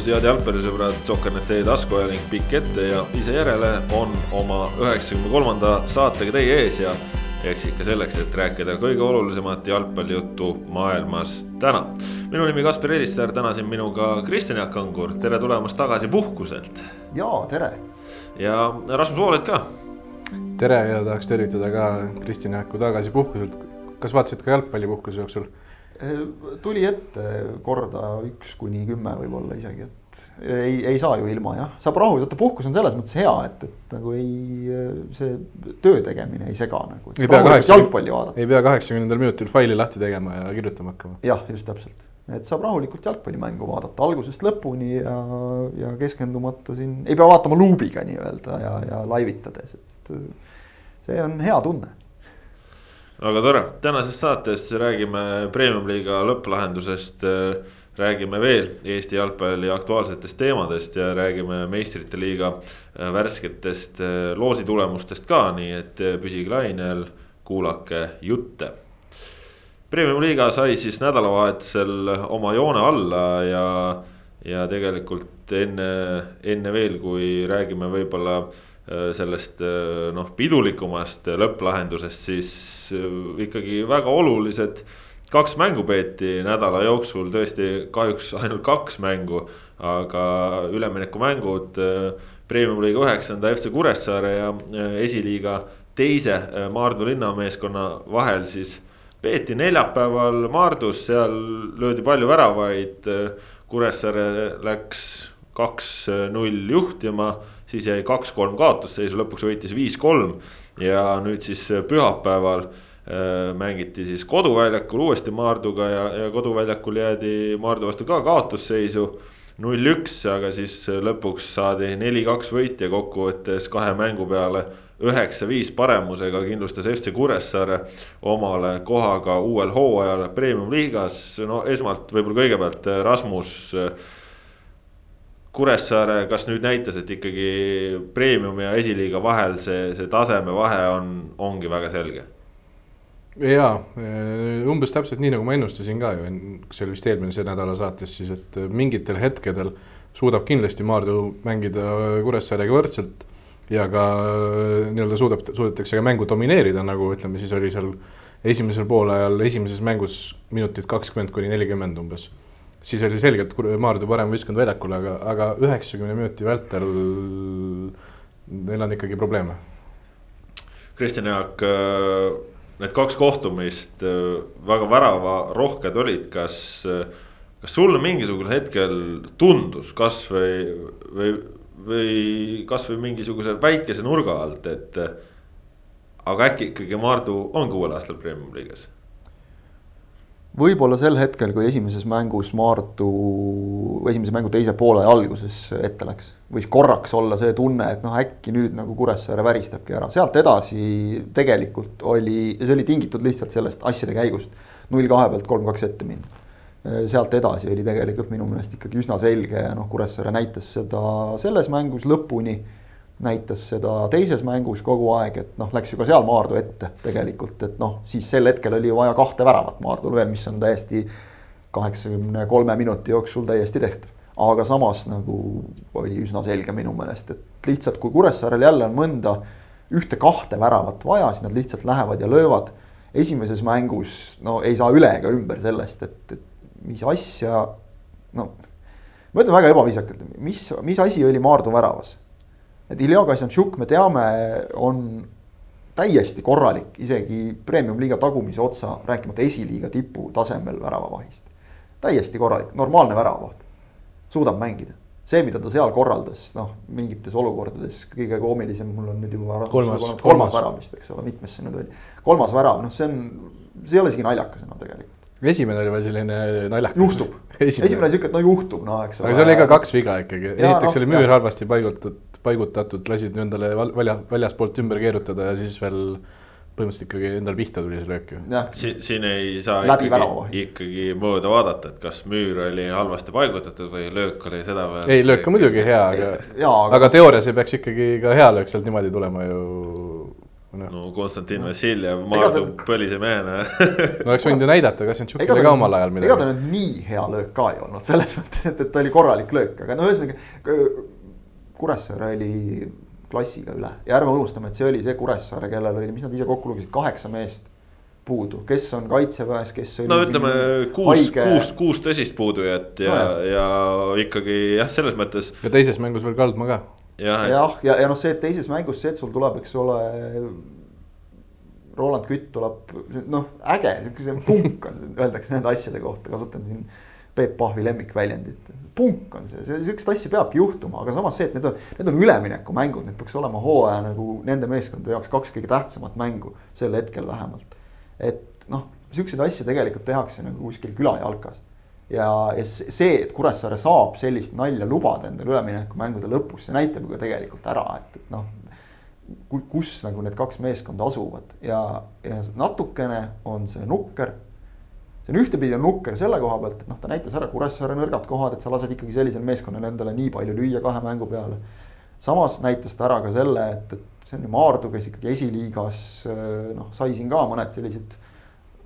tervitus, head jalgpallisõbrad, Soker.ee taskuajaling pikk ette ja ise järele on oma üheksakümne kolmanda saatega teie ees ja eks ikka selleks, et rääkida kõige olulisemat jalgpallijuttu maailmas täna. minu nimi Kaspar Elissaar, täna siin minuga Kristjan Jaak Kangur, tere tulemast tagasi puhkuselt. ja tere. ja Rasmus Vooled ka. tere ja tahaks tervitada ka Kristjan Jaaku tagasi puhkuselt. kas vaatasid ka jalgpalli puhkuse jooksul? Tuli ette korda üks kuni kümme võib-olla isegi, et ei, ei saa ju ilma jah, saab rahulikult võtta, puhkus on selles mõttes hea, et, et nagu ei, see töö tegemine ei sega nagu. ei pea kaheksakümnendal, kaheksakümnendal minutil faili lahti tegema ja kirjutama hakkama. jah, just täpselt, et saab rahulikult jalgpallimängu vaadata algusest lõpuni ja, ja keskendumata siin, ei pea vaatama luubiga nii-öelda ja, ja live itades, et see on hea tunne väga tore, tänases saates räägime premium-liiga lõpplahendusest. räägime veel Eesti jalgpalli aktuaalsetest teemadest ja räägime meistrite liiga värsketest loositulemustest ka, nii et püsige lainel, kuulake jutte. Premium-liiga sai siis nädalavahetusel oma joone alla ja, ja tegelikult enne, enne veel, kui räägime võib-olla Äh, sellest äh, noh, pidulikumast lõpplahendusest, siis äh, ikkagi väga olulised kaks mängu peeti nädala jooksul, tõesti kahjuks ainult kaks mängu, aga üleminekumängud Premium-liiga üheksanda FC Kuressaare ja esiliiga teise Maardu linnameeskonna vahel siis peeti neljapäeval Maardus, seal löödi palju väravaid. Kuressaare läks kaks-null juhtima siis jäi kaks-kolm kaotusseisu, lõpuks võitis viis-kolm ja nüüd siis pühapäeval äh, mängiti siis koduväljakul uuesti Maarduga ja, ja koduväljakul jäädi Maardu vastu ka kaotusseisu. null-üks, aga siis lõpuks saadi neli-kaks võit ja kokkuvõttes kahe mängu peale üheksa-viis paremusega kindlustas FC Kuressaare omale kohaga uuel hooajal premium-liigas. no esmalt võib-olla kõigepealt Rasmus Kuressaare, kas nüüd näitas, et ikkagi premium ja esiliiga vahel see, see tasemevahe on, ongi väga selge? jaa, umbes täpselt nii, nagu ma ennustasin ka ju, see oli vist eelmise nädala saates siis, et mingitel hetkedel suudab kindlasti Maardu mängida Kuressaarega võrdselt. ja ka nii-öelda suudab, suudetakse ka mängu domineerida, nagu ütleme, siis oli seal esimesel poolajal esimeses mängus minutid kakskümmend kuni nelikümmend umbes siis oli selgelt Maardu parem võistkond väljakul, aga, aga üheksakümne minuti vältel neil on ikkagi probleeme. Kristjan Jaak, need kaks kohtumist väga väravarohked olid, kas, kas sulle mingisugusel hetkel tundus kasvõi või, või kasvõi mingisuguse väikese nurga alt, et aga äkki ikkagi Maardu ongi uuel aastal premium liigas võib-olla sel hetkel, kui esimeses mängus Maardu, esimese mängu teise poole alguses ette läks, võis korraks olla see tunne, et noh, äkki nüüd nagu Kuressaare väristabki ära, sealt edasi tegelikult oli, see oli tingitud lihtsalt sellest asjade käigust. null kahe pealt kolm-kaks ette minna. sealt edasi oli tegelikult minu meelest ikkagi üsna selge ja noh, Kuressaare näitas seda selles mängus lõpuni näitas seda teises mängus kogu aeg, et noh, läks ju ka seal Maardu ette tegelikult, et noh, siis sel hetkel oli vaja kahte väravat Maardul veel, mis on täiesti kaheksakümne kolme minuti jooksul täiesti tehtav. aga samas nagu oli üsna selge minu meelest, et lihtsalt kui Kuressaarel jälle on mõnda ühte-kahte väravat vaja, siis nad lihtsalt lähevad ja löövad. esimeses mängus no ei saa üle ega ümber sellest, et, et mis asja, no ma ütlen väga ebaviisakalt, mis, mis asi oli Maardu väravas et Ilja Kassantšuk, me teame, on täiesti korralik, isegi premium-liiga tagumise otsa, rääkimata esiliiga tipu tasemel väravavahist. täiesti korralik, normaalne väravavaht, suudab mängida. see, mida ta seal korraldas, noh, mingites olukordades kõige koomilisem, mul on nüüd juba. kolmas, kolmas, kolmas värav vist, eks ole, mitmes see nüüd oli. kolmas värav, noh, see on, see ei ole isegi naljakas enam tegelikult esimene oli veel selline naljakas. juhtub, esimene sihuke, et no juhtub, no eks ole. aga seal oli ka kaks viga ikkagi, esiteks no, oli müür halvasti paigutatud, paigutatud, lasid endale välja, väljaspoolt ümber keerutada ja siis veel põhimõtteliselt ikkagi endal pihta tuli see löök ju. siin, siin ei saa Läbi ikkagi, ikkagi mööda vaadata, et kas müür oli halvasti paigutatud või löök oli sedavõrd. ei, löök on muidugi hea, aga, aga, aga teoorias ei peaks ikkagi ka hea löök sealt niimoodi tulema ju no Konstantin Vassiljev, Maardu ta... põlise mehena oleks võinud ju näidata Kassentšukile ka omal ajal midagi. ega ta nüüd nii hea löök ka ei olnud, selles mõttes, et, et ta oli korralik löök, aga no ühesõnaga. Kuressaare oli klassiga üle ja ärme unustame, et see oli see Kuressaare, kellel oli, mis nad ise kokku lugesid, kaheksa meest puudu, kes on kaitseväes, kes. no ütleme kuus, kuus, kuus tõsist puudujat ja no,, ja ikkagi jah, selles mõttes. ja teises mängus veel Kaldma ka. jah, ja, ja, ja, ja noh, see, et teises mängus see, et sul tuleb, eks ole. Roland Kütt tuleb, noh äge, siukene punk on, öeldakse nende asjade kohta, kasutan siin Peep Pahvi lemmikväljendit. Punk on see, sihukest asja peabki juhtuma, aga samas see, et need on, need on üleminekumängud, need peaks olema hooaja nagu nende meeskondade jaoks kaks kõige tähtsamat mängu sel hetkel vähemalt et noh, siukseid asju tegelikult tehakse nagu kuskil külajalkas. ja, ja see, et Kuressaare saab sellist nalja lubada endale üleminekumängude lõpus, see näitab ju ka tegelikult ära, et, et noh. kus nagu need kaks meeskonda asuvad ja, ja natukene on see nukker. See on ühtepidi on nukker selle koha pealt, et noh, ta näitas ära Kuressaare nõrgad kohad, et sa lased ikkagi sellisel meeskonnal endale nii palju lüüa kahe mängu peale. samas näitas ta ära ka selle, et, et see on ju Maardu, kes ikkagi esiliigas noh, sai siin ka mõned sellised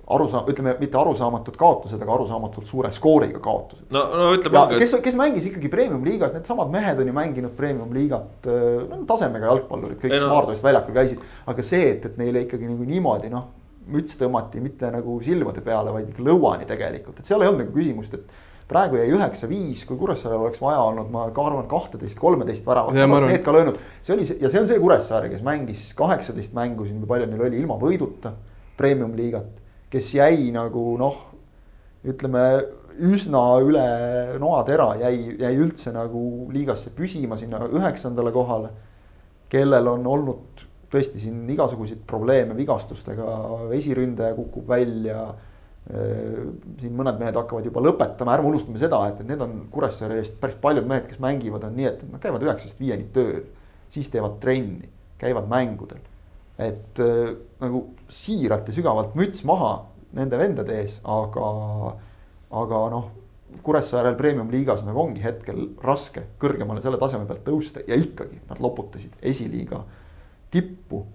arusaam-, ütleme mitte arusaamatud kaotused, aga arusaamatult suure skooriga kaotused. no, no ütleme. kes, kes mängis ikkagi premium-liigas, needsamad mehed on ju mänginud premium-liigat, no tasemega jalgpallurid, kõik, kes Maardu eest väljakul käisid. aga see, et, et neile ikkagi nagu niimoodi noh, müts tõmmati mitte nagu silmade peale, vaid ikka lõuani tegelikult, et seal ei olnud nagu küsimust, et praegu jäi üheksa-viis, kui Kuressaarel oleks vaja olnud, ma ka arvan, kahteteist, kolmeteist väravat, oleks need ka löönud. see oli see ja see on see Kuressaare, kes mängis kaheksateist mängu siin, kui palju neil oli ilma võiduta, premium-liigat. kes jäi nagu noh, ütleme üsna üle noatera, jäi, jäi üldse nagu liigasse püsima sinna üheksandale kohale. kellel on olnud tõesti siin igasuguseid probleeme vigastustega, esiründaja kukub välja Äh, siin mõned mehed hakkavad juba lõpetama, ärme unustame seda, et, et need on Kuressaare eest päris paljud mehed, kes mängivad, on nii, et nad käivad üheksast viieni tööl. siis teevad trenni, käivad mängudel. et äh, nagu siiralt ja sügavalt müts maha nende vendade ees, aga, aga noh. Kuressaarel premium-liigas nagu ongi hetkel raske kõrgemale selle taseme pealt tõusta ja ikkagi nad loputasid esiliiga tippu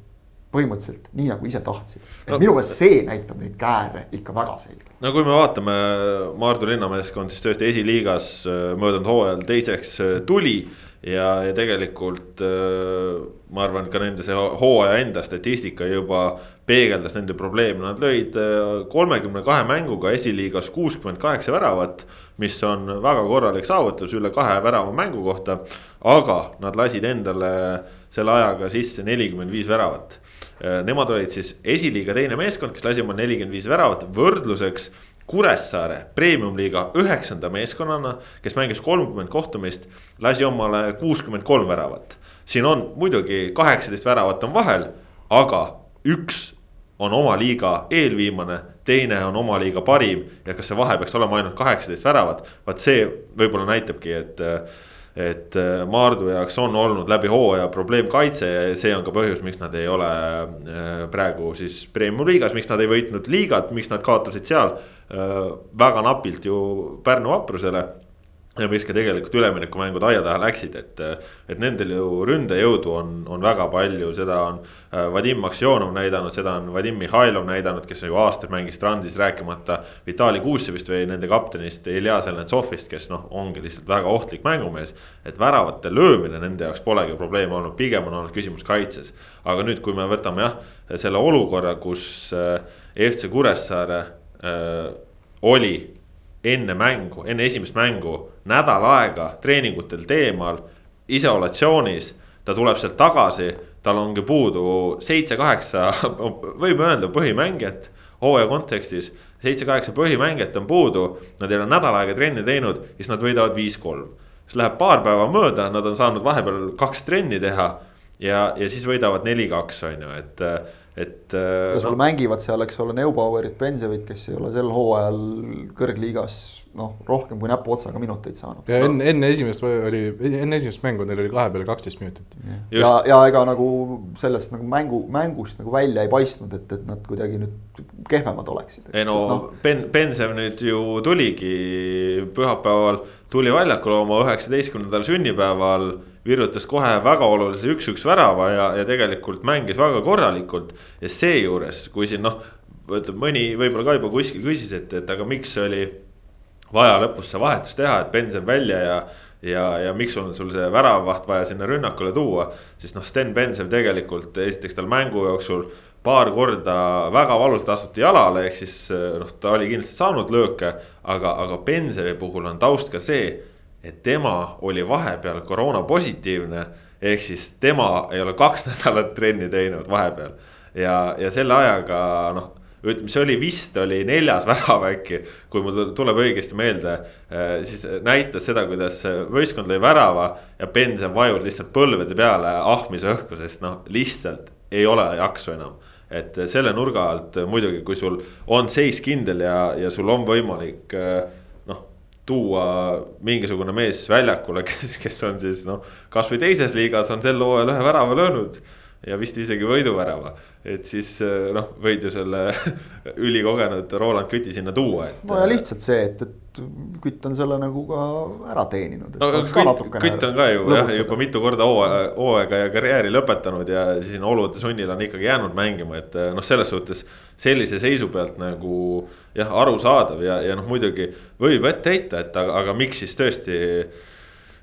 põhimõtteliselt nii nagu ise tahtsid. et no, minu meelest see näitab neid kääre ikka väga selgelt. no kui me vaatame Maardu linnameeskond, siis tõesti esiliigas äh, möödunud hooajal teiseks äh, tuli. ja, ja tegelikult äh, ma arvan, ka nende see hooaja enda statistika juba peegeldas nende probleeme, nad lõid kolmekümne kahe mänguga esiliigas kuuskümmend kaheksa väravat. mis on väga korralik saavutus üle kahe värava mängu kohta, aga nad lasid endale selle ajaga sisse nelikümmend viis väravat Äh, nemad olid siis esiliiga teine meeskond, kes lasi oma nelikümmend viis väravat, võrdluseks Kuressaare premium-liiga üheksanda meeskonnana, kes mängis kolmkümmend kohtumist, lasi omale kuuskümmend kolm väravat. siin on muidugi kaheksateist väravat on vahel, aga üks on oma liiga eelviimane, teine on oma liiga parim ja kas see vahe peaks olema ainult kaheksateist väravat, vaat see võib-olla näitabki, et et äh, Maardu jaoks on olnud läbi hooaja probleemkaitse ja see on ka põhjus, miks nad ei ole äh, praegu siis premium liigas, miks nad ei võitnud liigat, miks nad kaotasid seal äh, väga napilt ju Pärnu vaprusele mis ka tegelikult üleminekumängud aia taha läksid, et, et nendel ju ründejõudu on, on väga palju, seda on äh,. Vadim Aksjonov näidanud, seda on Vadim Mihhailov näidanud, kes ju aastaid mängis Transis, rääkimata Vitali Kuussevist või nende kaptenist Ilja Zelentsovist, kes noh, ongi lihtsalt väga ohtlik mängumees. et väravate löömine nende jaoks polegi probleem olnud, pigem on olnud küsimus kaitses. aga nüüd, kui me võtame jah, selle olukorra, kus äh, FC Kuressaare äh, oli enne mängu, enne esimest mängu nädal aega treeningutel teemal, isolatsioonis. ta tuleb sealt tagasi, tal ongi puudu seitse-kaheksa, võime öelda põhimängijat hooaja kontekstis. seitse-kaheksa põhimängijat on puudu, nad ei ole nädal aega trenni teinud, siis nad võidavad viis-kolm. siis läheb paar päeva mööda, nad on saanud vahepeal kaks trenni teha ja, ja siis võidavad neli-kaks, on ju, et et. ja sul no, mängivad seal, eks ole, Neubauerid, Bensevit, kes ei ole sel hooajal kõrgliigas noh, rohkem kui näpuotsaga minuteid saanud. ja enne, enne esimest oli, enne esimest mängu neil oli kahe peale kaksteist minutit. ja, ja ega nagu sellest nagu mängu, mängust nagu välja ei paistnud, et, et nad kuidagi nüüd kehvemad oleksid. ei no, no Ben, Bensev nüüd ju tuligi pühapäeval, tuli väljakule oma üheksateistkümnendal sünnipäeval virutas kohe väga olulise üks-üks värava ja, ja tegelikult mängis väga korralikult. ja seejuures, kui siin noh, mõni võib-olla ka juba kuskil küsis, et, et aga miks oli vaja lõpus see vahetus teha, et Benson välja ja. ja, ja miks on sul see väravavaht vaja sinna rünnakule tuua, siis noh, Sten Benson tegelikult esiteks tal mängu jooksul paar korda väga valusalt astuti jalale, ehk siis noh, ta oli kindlasti saanud lööke. aga, aga Bensoni puhul on taust ka see, et tema oli vahepeal koroona positiivne. ehk siis tema ei ole kaks nädalat trenni teinud vahepeal ja, ja selle ajaga noh ütleme, see oli vist oli neljas värav äkki, kui mul tuleb õigesti meelde. Eh, siis näitas seda, kuidas võistkond lõi värava ja Benson vajub lihtsalt põlvede peale ahmise õhku, sest noh, lihtsalt ei ole jaksu enam et selle nurga alt muidugi, kui sul on seis kindel ja, ja sul on võimalik eh, noh, tuua mingisugune mees väljakule, kes, kes on siis noh, kasvõi teises liigas on sel hooajal ühe värava löönud ja vist isegi võiduvärava. et siis äh, noh, võid ju selle ülikogenud Roland Küti sinna tuua, et. no ja lihtsalt see, et, et Kütt on selle nagu ka ära teeninud. no Kütt, Kütt on ka ju jah, juba mitu korda hooaega, hooaega ja karjääri lõpetanud ja siin olude sunnil on ikkagi jäänud mängima, et äh, noh, selles suhtes. sellise seisu pealt nagu jah, arusaadav ja, ja noh, muidugi võib ette heita, et aga, aga miks siis tõesti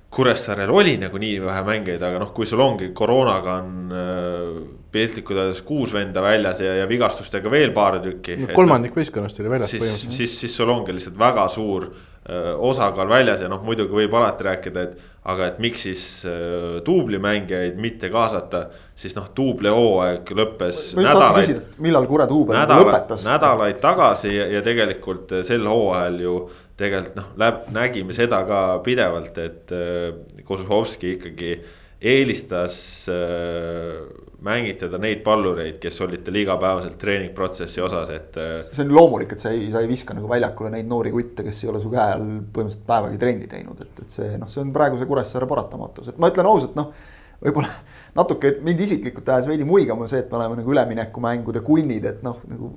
Kuressaarel oli nagu nii vähe mängijaid, aga noh, kui sul ongi koroonaga on äh, piltlikult öeldes kuus venda väljas ja, ja vigastustega veel paar tükki no,. kolmandik no, võistkonnast oli väljas põhimõtteliselt. siis, siis sul ongi lihtsalt väga suur äh, osakaal väljas ja noh, muidugi võib alati rääkida, et. aga et miks siis äh, duublimängijaid mitte kaasata, siis noh, duubli hooaeg lõppes. Nädalaid, millal Kure duubel nädala, lõpetas? nädalaid tagasi ja, ja tegelikult sel hooajal ju tegelikult noh, nägime seda ka pidevalt, et äh, Kozlovski ikkagi eelistas äh, mängitada neid pallureid, kes olid tal igapäevaselt treeningprotsessi osas, et. Äh, see on loomulik, et sa ei, sa ei viska nagu väljakule neid noori kutte, kes ei ole su käe all põhimõtteliselt päevagi trenni teinud, et, et see noh, see on praeguse Kuressaare paratamatus, et ma ütlen ausalt, noh. võib-olla natuke mind isiklikult ajas veidi muigama see, et me oleme nagu üleminekumängude kunnid, et noh, nagu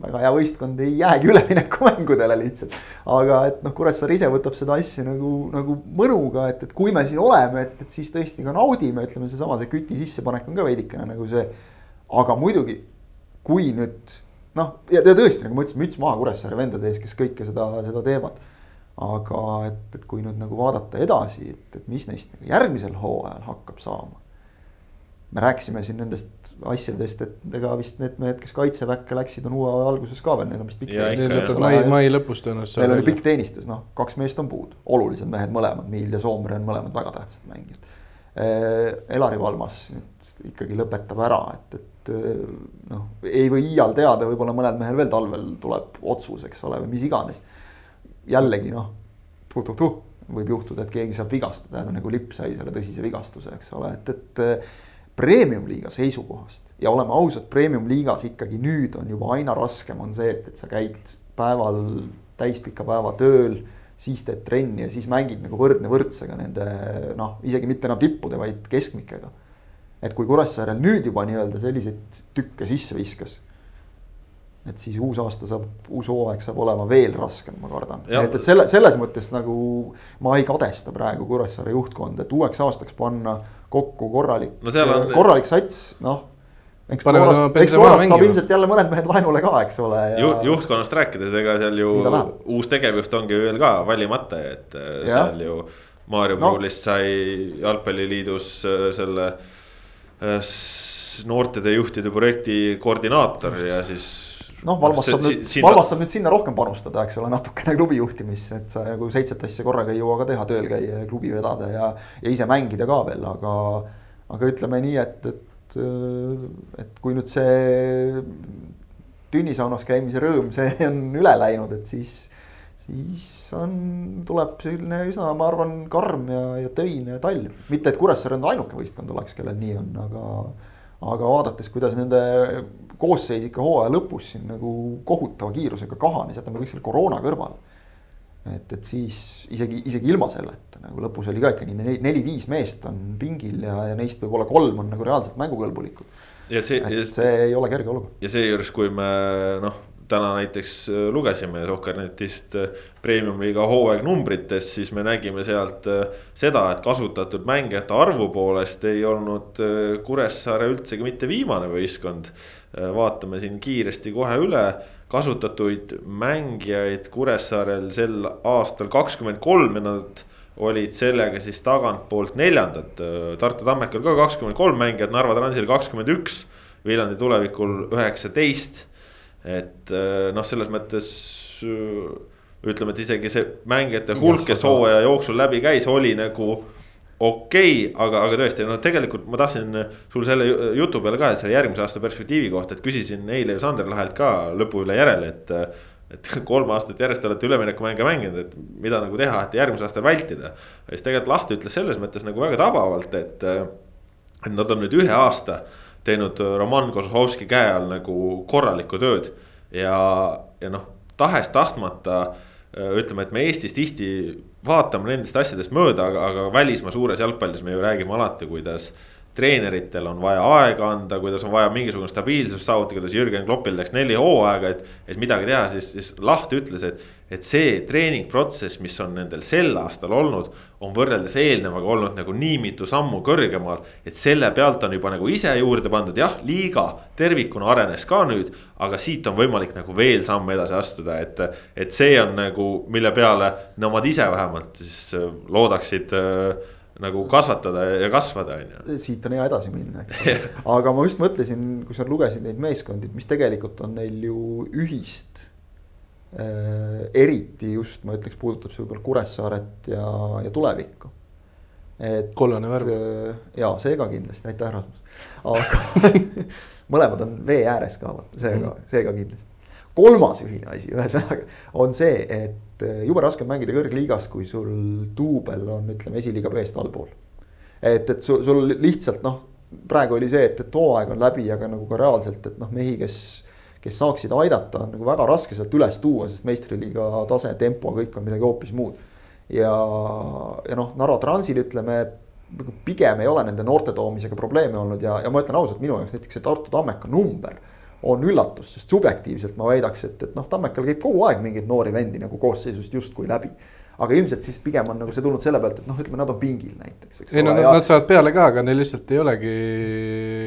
väga hea võistkond ei jäägi üleminekumängudele lihtsalt. aga et noh, Kuressaare ise võtab seda asja nagu, nagu mõnuga, et, et kui me siin oleme, et, et siis tõesti ka naudime, ütleme seesama, see küti sissepanek on ka veidikene nagu see. aga muidugi, kui nüüd noh, ja, tõesti, nagu ma ütlesin, müts maha Kuressaare vendade ees, kes kõike seda, seda teevad. aga et, et kui nüüd nagu vaadata edasi, et, et mis neist nagu järgmisel hooajal hakkab saama me rääkisime siin nendest asjadest, et ega vist need mehed, kes kaitseväkke läksid, on uue alguses ka veel, neil on vist pikk teenistus. mai, mai lõpus tõenäoliselt. Neil oli pikk teenistus, noh, kaks meest on puudu, olulised mehed mõlemad, Miil ja Soomre on mõlemad väga tähtsad mängijad. Elari Valmas nüüd ikkagi lõpetab ära, et, et noh, ei või iial teada, võib-olla mõnel mehel veel talvel tuleb otsus, eks ole, või mis iganes. jällegi noh, võib juhtuda, et keegi saab vigastada, nagu Lipp sai selle tõsise vigastuse, eks ole, et, et premium-liiga seisukohast ja oleme ausad, premium-liigas ikkagi nüüd on juba aina raskem on see, et, et sa käid päeval täispika päeva tööl, siis teed trenni ja siis mängid nagu võrdne võrdsega nende noh, isegi mitte enam tippude, vaid keskmikega. et kui Kuressaarel nüüd juba nii-öelda selliseid tükke sisse viskas et siis uus aasta saab, uus hooaeg saab olema veel raskem, ma kardan. et, et selle, selles mõttes nagu ma ei kadesta praegu Kuressaare juhtkonda, et uueks aastaks panna kokku korralik no, on... korralik sats, noh. eks poolast, eks poolast saab ilmselt jälle mõned mehed laenule ka, eks ole ja.... Ju, juhtkonnast rääkides, ega seal ju uus tegevjuht ongi veel ka valimata, et äh, ja. seal ju. Maarjo no. Puulist sai jalgpalliliidus äh, selle äh, noortede juhtide projekti koordinaator Just. ja siis noh, Valmas saab nüüd, Valmas saab nüüd sinna rohkem panustada, eks ole, natukene klubi juhtimisse, et sa nagu seitset asja korraga ei jõua ka teha, tööl käia ja klubi vedada ja, ja ise mängida ka veel, aga. aga ütleme nii, et, et, et kui nüüd see tünnisaunas käimise rõõm, see on üle läinud, et siis siis on, tuleb selline üsna, ma arvan, karm ja, ja töine talv. mitte, et Kuressaare on ainuke võistkond oleks, kellel nii on, aga, aga vaadates, kuidas nende koosseis ikka hooaja lõpus siin nagu kohutava kiirusega kahanes, jätame kõik selle koroona kõrvale. et, et siis isegi, isegi ilma selleta nagu lõpus oli ka ikka nii neli-viis meest on pingil ja, ja neist võib-olla kolm on nagu reaalselt mängukõlbulikud. ja see, see ei ole kerge olukord. ja seejuures, kui me noh, täna näiteks äh, lugesime Sokkernetist äh, premium-liiga hooaegnumbrites, siis me nägime sealt äh, seda, et kasutatud mängijate arvu poolest ei olnud Kuressaare üldsegi mitte viimane võistkond. Vaatame siin kiiresti kohe üle kasutatuid mängijaid Kuressaarel sel aastal kakskümmend kolm ja nad olid sellega siis tagantpoolt neljandad. Tartu Tammekal ka kakskümmend kolm mängijat, Narva Transil kakskümmend üks, Viljandi tulevikul üheksateist. et noh, selles mõttes ütleme, et isegi see mängijate hulk, kes hooaja jooksul läbi käis, oli nagu okei okay,, aga, aga tõesti, no tegelikult ma tahtsin sul selle jutu peale ka, et selle järgmise aasta perspektiivi kohta, et küsisin eile ju Sander Lahelt ka lõpu üle järele, et. et kolm aastat järjest olete üleminekumänge mänginud, et mida nagu teha, et järgmisel aastal vältida. siis tegelikult Laht ütles selles mõttes nagu väga tabavalt, et, et nad on nüüd ühe aasta teinud Roman Kozhovski käe all nagu korralikku tööd ja, ja noh, tahes-tahtmata ütleme, et me Eestis tihti vaatame nendest asjadest mööda, aga, aga välismaa suures jalgpallis me ju räägime alati, kuidas treeneritel on vaja aega anda, kuidas on vaja mingisugune stabiilsus saavutada, kuidas Jürgen Kloppil läks neli hooaega, et. et midagi teha, siis, siis Laht ütles, et, et see treeningprotsess, mis on nendel sel aastal olnud. on võrreldes eelnevaga olnud nagu nii mitu sammu kõrgemal, et selle pealt on juba nagu ise juurde pandud, jah, liiga tervikuna arenes ka nüüd. aga siit on võimalik nagu veel samme edasi astuda, et, et see on nagu, mille peale nemad ise vähemalt siis loodaksid äh, nagu kasvatada ja kasvada, on ju. siit on hea edasi minna, eks ole aga ma just mõtlesin, kui sa lugesid neid meeskondi, mis tegelikult on neil ju ühist äh,. Eriti just ma ütleks, puudutab see võib-olla Kuressaaret ja, ja tulevikku. et. kollane värv. Äh, ja see ka kindlasti, aitäh Rasmus, aga mõlemad on vee ääres ka, see ka, see ka kindlasti. kolmas ühine asi, ühesõnaga on see, et eh, jube raske on mängida kõrgliigas, kui sul duubel on, ütleme, esiliiga B-st allpool. et, et sul, sul lihtsalt noh, praegu oli see, et, et hooaeg on läbi, aga nagu ka reaalselt, et noh, mehi, kes kes saaksid aidata, on nagu väga raske sealt üles tuua, sest meistriliiga tase, tempo, kõik on midagi hoopis muud. ja, ja noh, Narva Transil ütleme, pigem ei ole nende noorte toomisega probleeme olnud ja, ja ma ütlen ausalt, minu jaoks näiteks see Tartu Tammeka number on üllatus, sest subjektiivselt ma väidaks, et, et noh, Tammekal käib kogu aeg mingeid noori vendi nagu koosseisust justkui läbi. Aga ilmselt siis pigem on nagu see tulnud selle pealt, et noh, ütleme, nad on pingil näiteks, eks. ei no ja... nad saavad peale ka, aga neil lihtsalt ei olegi.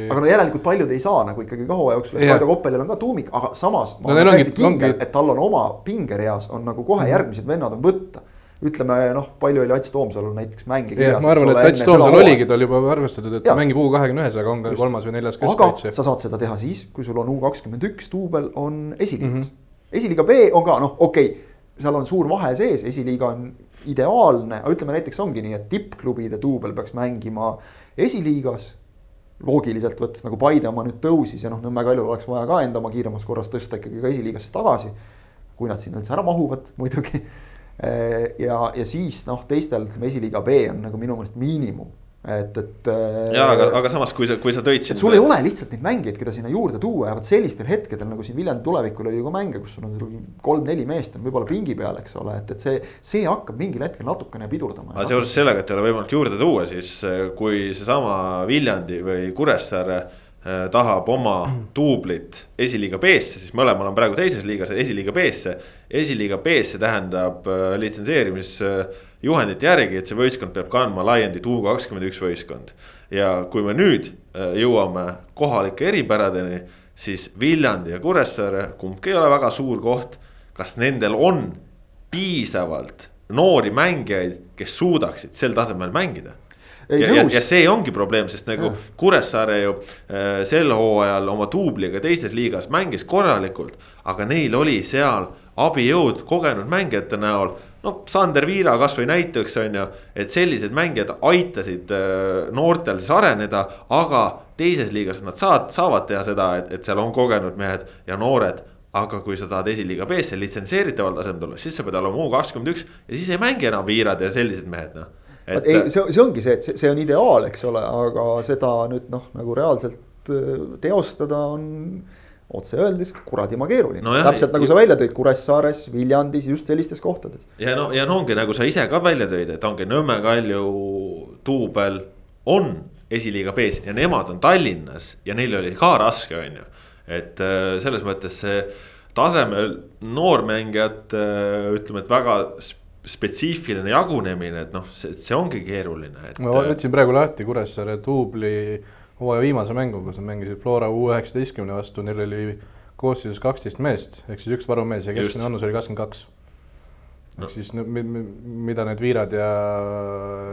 aga no järelikult paljud ei saa nagu ikkagi ka hooaja jooksul, Kaido Koppelil on ka tuumik, aga samas. ma no, olen täiesti kindel, et tal on oma pingereas on nagu kohe mhm. järgmised vennad on võtta ütleme noh, palju oli Ats Toomsalul näiteks mänge kirjas. ma arvan, et Ats Toomsal oligi tal juba arvestatud, et ta mängib U kahekümne ühes, aga on ka kolmas või neljas keskkaitse. sa saad seda teha siis, kui sul on U kakskümmend üks duubel on esiliigas mm. -hmm. esiliiga B on ka noh, okei okay,, seal on suur vahe sees, esiliiga on ideaalne, aga ütleme näiteks ongi nii, et tippklubide duubel peaks mängima esiliigas loogiliselt võttes nagu Paide oma nüüd tõusis ja noh, Nõmme Kaljul oleks vaja ka enda oma kiiremas korras tõsta ikkagi ka esiliigasse tagasi. kui nad sinna üldse ära mahuvad muidugi ja, ja siis noh, teistel ütleme esiliiga B on nagu minu meelest miinimum et, et. Äh, ja aga, aga samas, kui sa, kui sa tõid siin. sul ei ole lihtsalt neid mängijaid, keda sinna juurde tuua ja vot sellistel hetkedel nagu siin Viljandi tulevikul oli ju ka mänge, kus sul on kolm-neli meest on võib-olla pingi peal, eks ole, et, et see. see hakkab mingil hetkel natukene pidurdama. aga seoses sellega, et ei ole võimalik juurde tuua, siis äh, kui seesama Viljandi või Kuressaare tahab oma duublit esiliiga B-sse, siis mõlemal on praegu teises liigas esiliiga B-sse. esiliiga B-sse tähendab äh, litsenseerimisjuhendite järgi, et see võistkond peab kandma laiendit U kakskümmend üks võistkond. ja kui me nüüd äh, jõuame kohalike eripäradeni, siis Viljandi ja Kuressaare, kumbki ei ole väga suur koht. kas nendel on piisavalt noori mängijaid, kes suudaksid sel tasemel mängida? Ja, ja, ja see ongi probleem, sest nagu ja. Kuressaare ju äh, sel hooajal oma duubliga teises liigas mängis korralikult. aga neil oli seal abijõud kogenud mängijate näol. no Sander Viira kasvõi näiteks on ju, et sellised mängijad aitasid äh, noortel siis areneda, aga teises liigas nad saavad, saavad teha seda, et, et seal on kogenud mehed ja noored aga kui sa tahad esiliiga B-sse litsenseeritaval tasemel tulla, siis sa pead olema U kakskümmend üks ja siis ei mängi enam Viirad ja sellised mehed noh et.... ei, see, see ongi see, et see, see on ideaal, eks ole, aga seda nüüd noh, nagu reaalselt äh, teostada on, otse öeldes kuradima keeruline Nojah, täpselt nagu sa välja tõid Kuressaares, Viljandis, just sellistes kohtades. ja no, ja no ongi nagu sa ise ka välja tõid, et ongi Nõmme Kalju duubel on esiliiga B-s ja nemad on Tallinnas ja neil oli ka raske, on ju. et äh, selles mõttes see tasemel noormängijate ütleme, et väga spetsiifiline jagunemine, et noh, see, see ongi keeruline, et. ma võtsin praegu lahti Kuressaare duubli hooaja viimase mängu, kus nad mängisid Flora U üheksateistkümne vastu, neil oli koosseisus kaksteist meest, ehk siis üks varumees ja keskmine vanus oli kakskümmend kaks. No. siis no, mi- mi- mida need Viirad ja.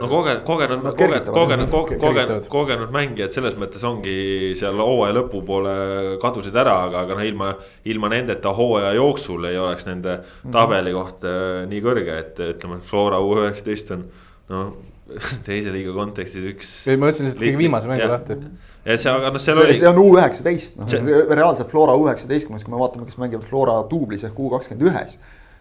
no kogenud, kogenud, Nad kogenud, kogenud, kogenud, kogenud mängijad selles mõttes ongi seal hooaja lõpupoole kadusid ära, aga, aga noh, ilma, ilma nendeta hooaja jooksul ei oleks nende tabeli koht äh, nii kõrge, et ütleme, et Flora U üheksateist on noh, teise liiga kontekstis üks. ei, ma võtsin lihtsalt kõige viimase mängu lahti. ja see, aga noh, seal see, oli. see on U üheksateist, noh See- reaalselt Flora U üheksateistkümnes, kui me vaatame, kes mängivad Flora duublis ehk U kakskümmend ühes.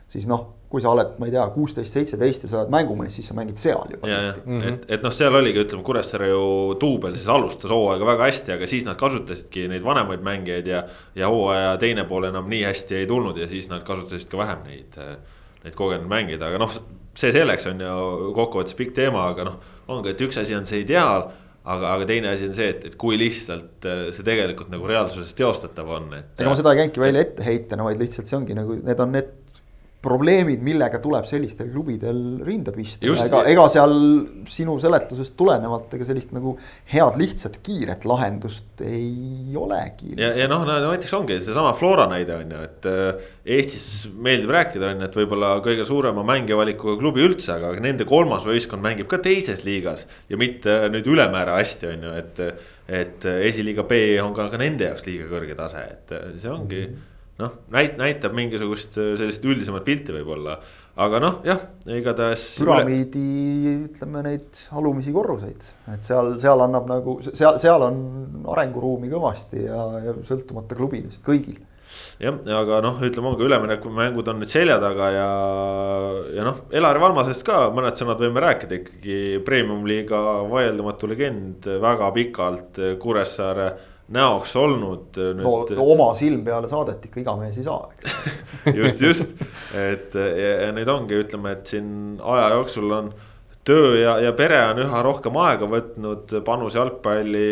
Siis noh, kui sa oled, ma ei tea, kuusteist, seitseteist ja sa oled mängumees, siis sa mängid seal juba ja, ja tihti. Mhm. et, et noh, seal oligi, ütleme, Kuressaare ju duubel siis alustas hooaega väga hästi, aga siis nad kasutasidki neid vanemaid mängijaid ja. ja hooaja teine pool enam nii hästi ei tulnud ja siis nad kasutasid ka vähem neid, neid kogenud mängijaid, aga noh. see selleks on ju kokkuvõttes pikk teema, aga noh, ongi, et üks asi on see ideaal aga, aga teine asi on see, et, et kui lihtsalt äh, see tegelikult nagu reaalsuses teostatav on, et. ega ma seda ei käinudki välja etteheitena, vaid lihtsalt see ongi nagu, need on need probleemid, millega tuleb sellistel klubidel rinda pista. Ega, ega seal sinu seletusest tulenevalt ega sellist nagu head, lihtsat, kiiret lahendust ei olegi. ja, ja noh, no näiteks ongi seesama Flora näide on ju, et äh, Eestis meeldib rääkida, on ju, et võib-olla kõige suurema mängijavalikuga klubi üldse, aga nende kolmas võistkond mängib ka teises liigas. ja mitte nüüd ülemäära hästi, on ju, et, et esiliiga B on ka, ka nende jaoks liiga kõrge tase, et see ongi noh, näit-, näitab mingisugust sellist üldisemat pilti võib-olla, aga noh, jah, igatahes. püramiidi, ütleme neid alumisi korruseid, et seal, seal annab nagu seal, seal on arenguruumi kõvasti ja, ja sõltumata klubidest kõigil. jah, aga noh, ütleme, ongi üleminekumängud on nüüd selja taga ja, ja noh, Elari Valmasest ka mõned sõnad võime rääkida ikkagi. Premium-liiga vaieldamatu legend, väga pikalt Kuressaare näoks olnud no, no oma silm peale saadet ikka iga mees ei saa, eks. Just, just, et ja, ja nüüd ongi, ütleme, et siin aja jooksul on töö ja, ja pere on üha rohkem aega võtnud, panus jalgpalli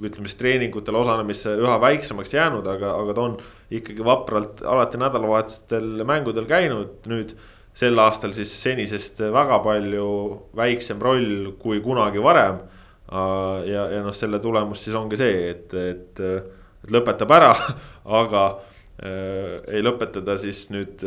ütleme siis treeningutel osalemisse üha väiksemaks jäänud, aga, aga ta on ikkagi vapralt alati nädalavahetustel mängudel käinud. Nüüd sel aastal siis senisest väga palju väiksem roll kui kunagi varem ja, ja noh, selle tulemus siis ongi see, et, et, et lõpetab ära, aga äh, ei lõpeta ta siis nüüd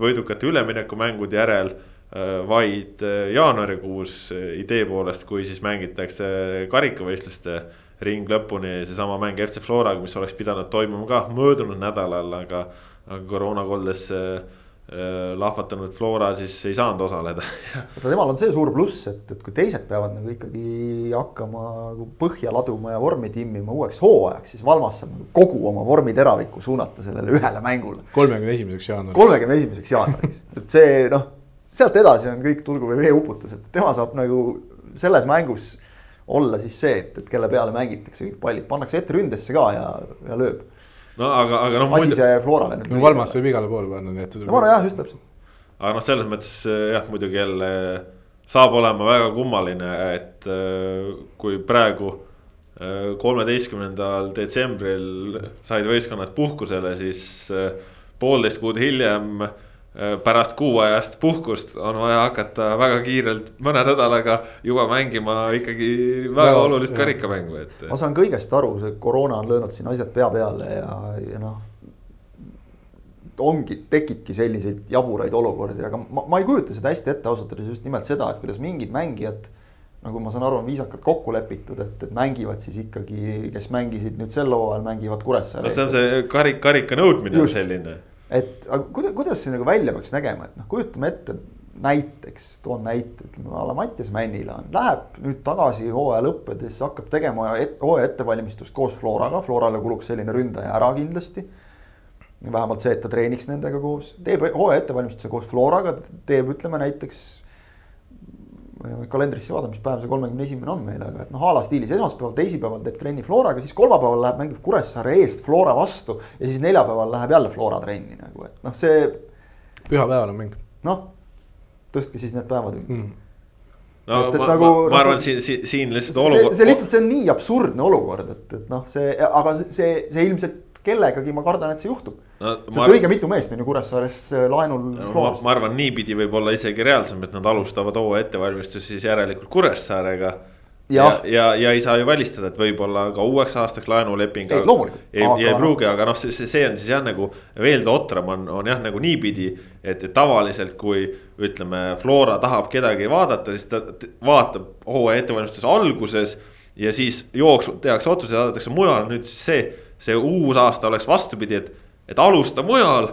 võidukate üleminekumängude järel äh,. vaid jaanuarikuus idee poolest, kui siis mängitakse karikavõistluste ring lõpuni, seesama mäng FC Floraga, mis oleks pidanud toimuma ka möödunud nädalal, aga, aga koroonakoldes äh, lahvatanud Flora siis ei saanud osaleda vaata temal on see suur pluss, et, et kui teised peavad nagu ikkagi hakkama nagu põhja laduma ja vormi timmima uueks hooajaks, siis Valmas saab nagu kogu oma vormiteraviku suunata sellele ühele mängule. kolmekümne esimeseks jaanuariks. kolmekümne esimeseks jaanuariks, et see noh, sealt edasi on kõik tulgu või veeuputus, et tema saab nagu selles mängus olla siis see, et, et kelle peale mängitakse kõik pallid, pannakse ette ründesse ka ja, ja lööb. No aga, aga noh. asi see Florale nüüd. no Valmas võib igale poole panna, nii et. no ma arvan jah, just täpselt. aga noh, selles mõttes jah, muidugi jälle saab olema väga kummaline, et äh, kui praegu äh, kolmeteistkümnendal detsembril said võistkonnad puhkusele, siis äh, poolteist kuud hiljem pärast kuuajast puhkust on vaja hakata väga kiirelt mõne nädalaga juba mängima ikkagi väga ja, olulist karikamängu, et. ma saan kõigest aru, see koroona on löönud siin asjad pea peale ja, ja noh. ongi, tekibki selliseid jaburaid olukordi, aga ma, ma ei kujuta seda hästi ette ausalt öeldes just nimelt seda, et kuidas mingid mängijad. nagu ma saan aru, on viisakalt kokku lepitud, et, et mängivad siis ikkagi, kes mängisid nüüd sel hooajal, mängivad Kuressaare no see on see karik, karika nõudmine on selline et aga kuidas, kuidas see nagu välja peaks nägema, et noh, kujutame ette näiteks, toon näite, ütleme a la Mattias Männila on, läheb nüüd tagasi hooaja lõppedes, hakkab tegema et, hooaja ettevalmistust koos Floraga, Florale kuluks selline ründaja ära kindlasti. vähemalt see, et ta treeniks nendega koos, teeb hooaja ettevalmistuse koos Floraga, teeb, ütleme näiteks kalendrisse vaadata, mis päev see kolmekümne esimene on meil, aga et noh, a la stiilis esmaspäeval, teisipäeval teeb trenni Floraga, siis kolmapäeval läheb mängib Kuressaare eest Flora vastu. ja siis neljapäeval läheb jälle Flora trenni nagu, et noh, see pühapäeval on mäng noh, tõstke siis need päevad mm.. no et, et ma, nagu, ma, ma arvan, et siin, siin, siin lihtsalt olukord. see lihtsalt, see on nii absurdne olukord, et, et noh, see, aga see, see ilmselt kellegagi ma kardan, et see juhtub no,. sest ma... õige mitu meest on ju Kuressaares äh, laenul no,. Ma, ma arvan, niipidi võib olla isegi reaalsem, et nad alustavad hooaja ettevalmistust siis järelikult Kuressaarega ja, ja, ja, ja ei saa ju välistada, et võib-olla ka uueks aastaks laenuleping. ei, loomulikult. ei, ei pruugi, aga noh, see, see on siis jah, nagu veel totram on, on jah, nagu niipidi. et, tavaliselt, kui ütleme, Flora tahab kedagi vaadata, siis ta vaatab hooaja ettevalmistuse alguses. ja siis jooksvalt tehakse otsus ja saadetakse mujale, nüüd siis see see uus aasta oleks vastupidi, et, et alusta mujal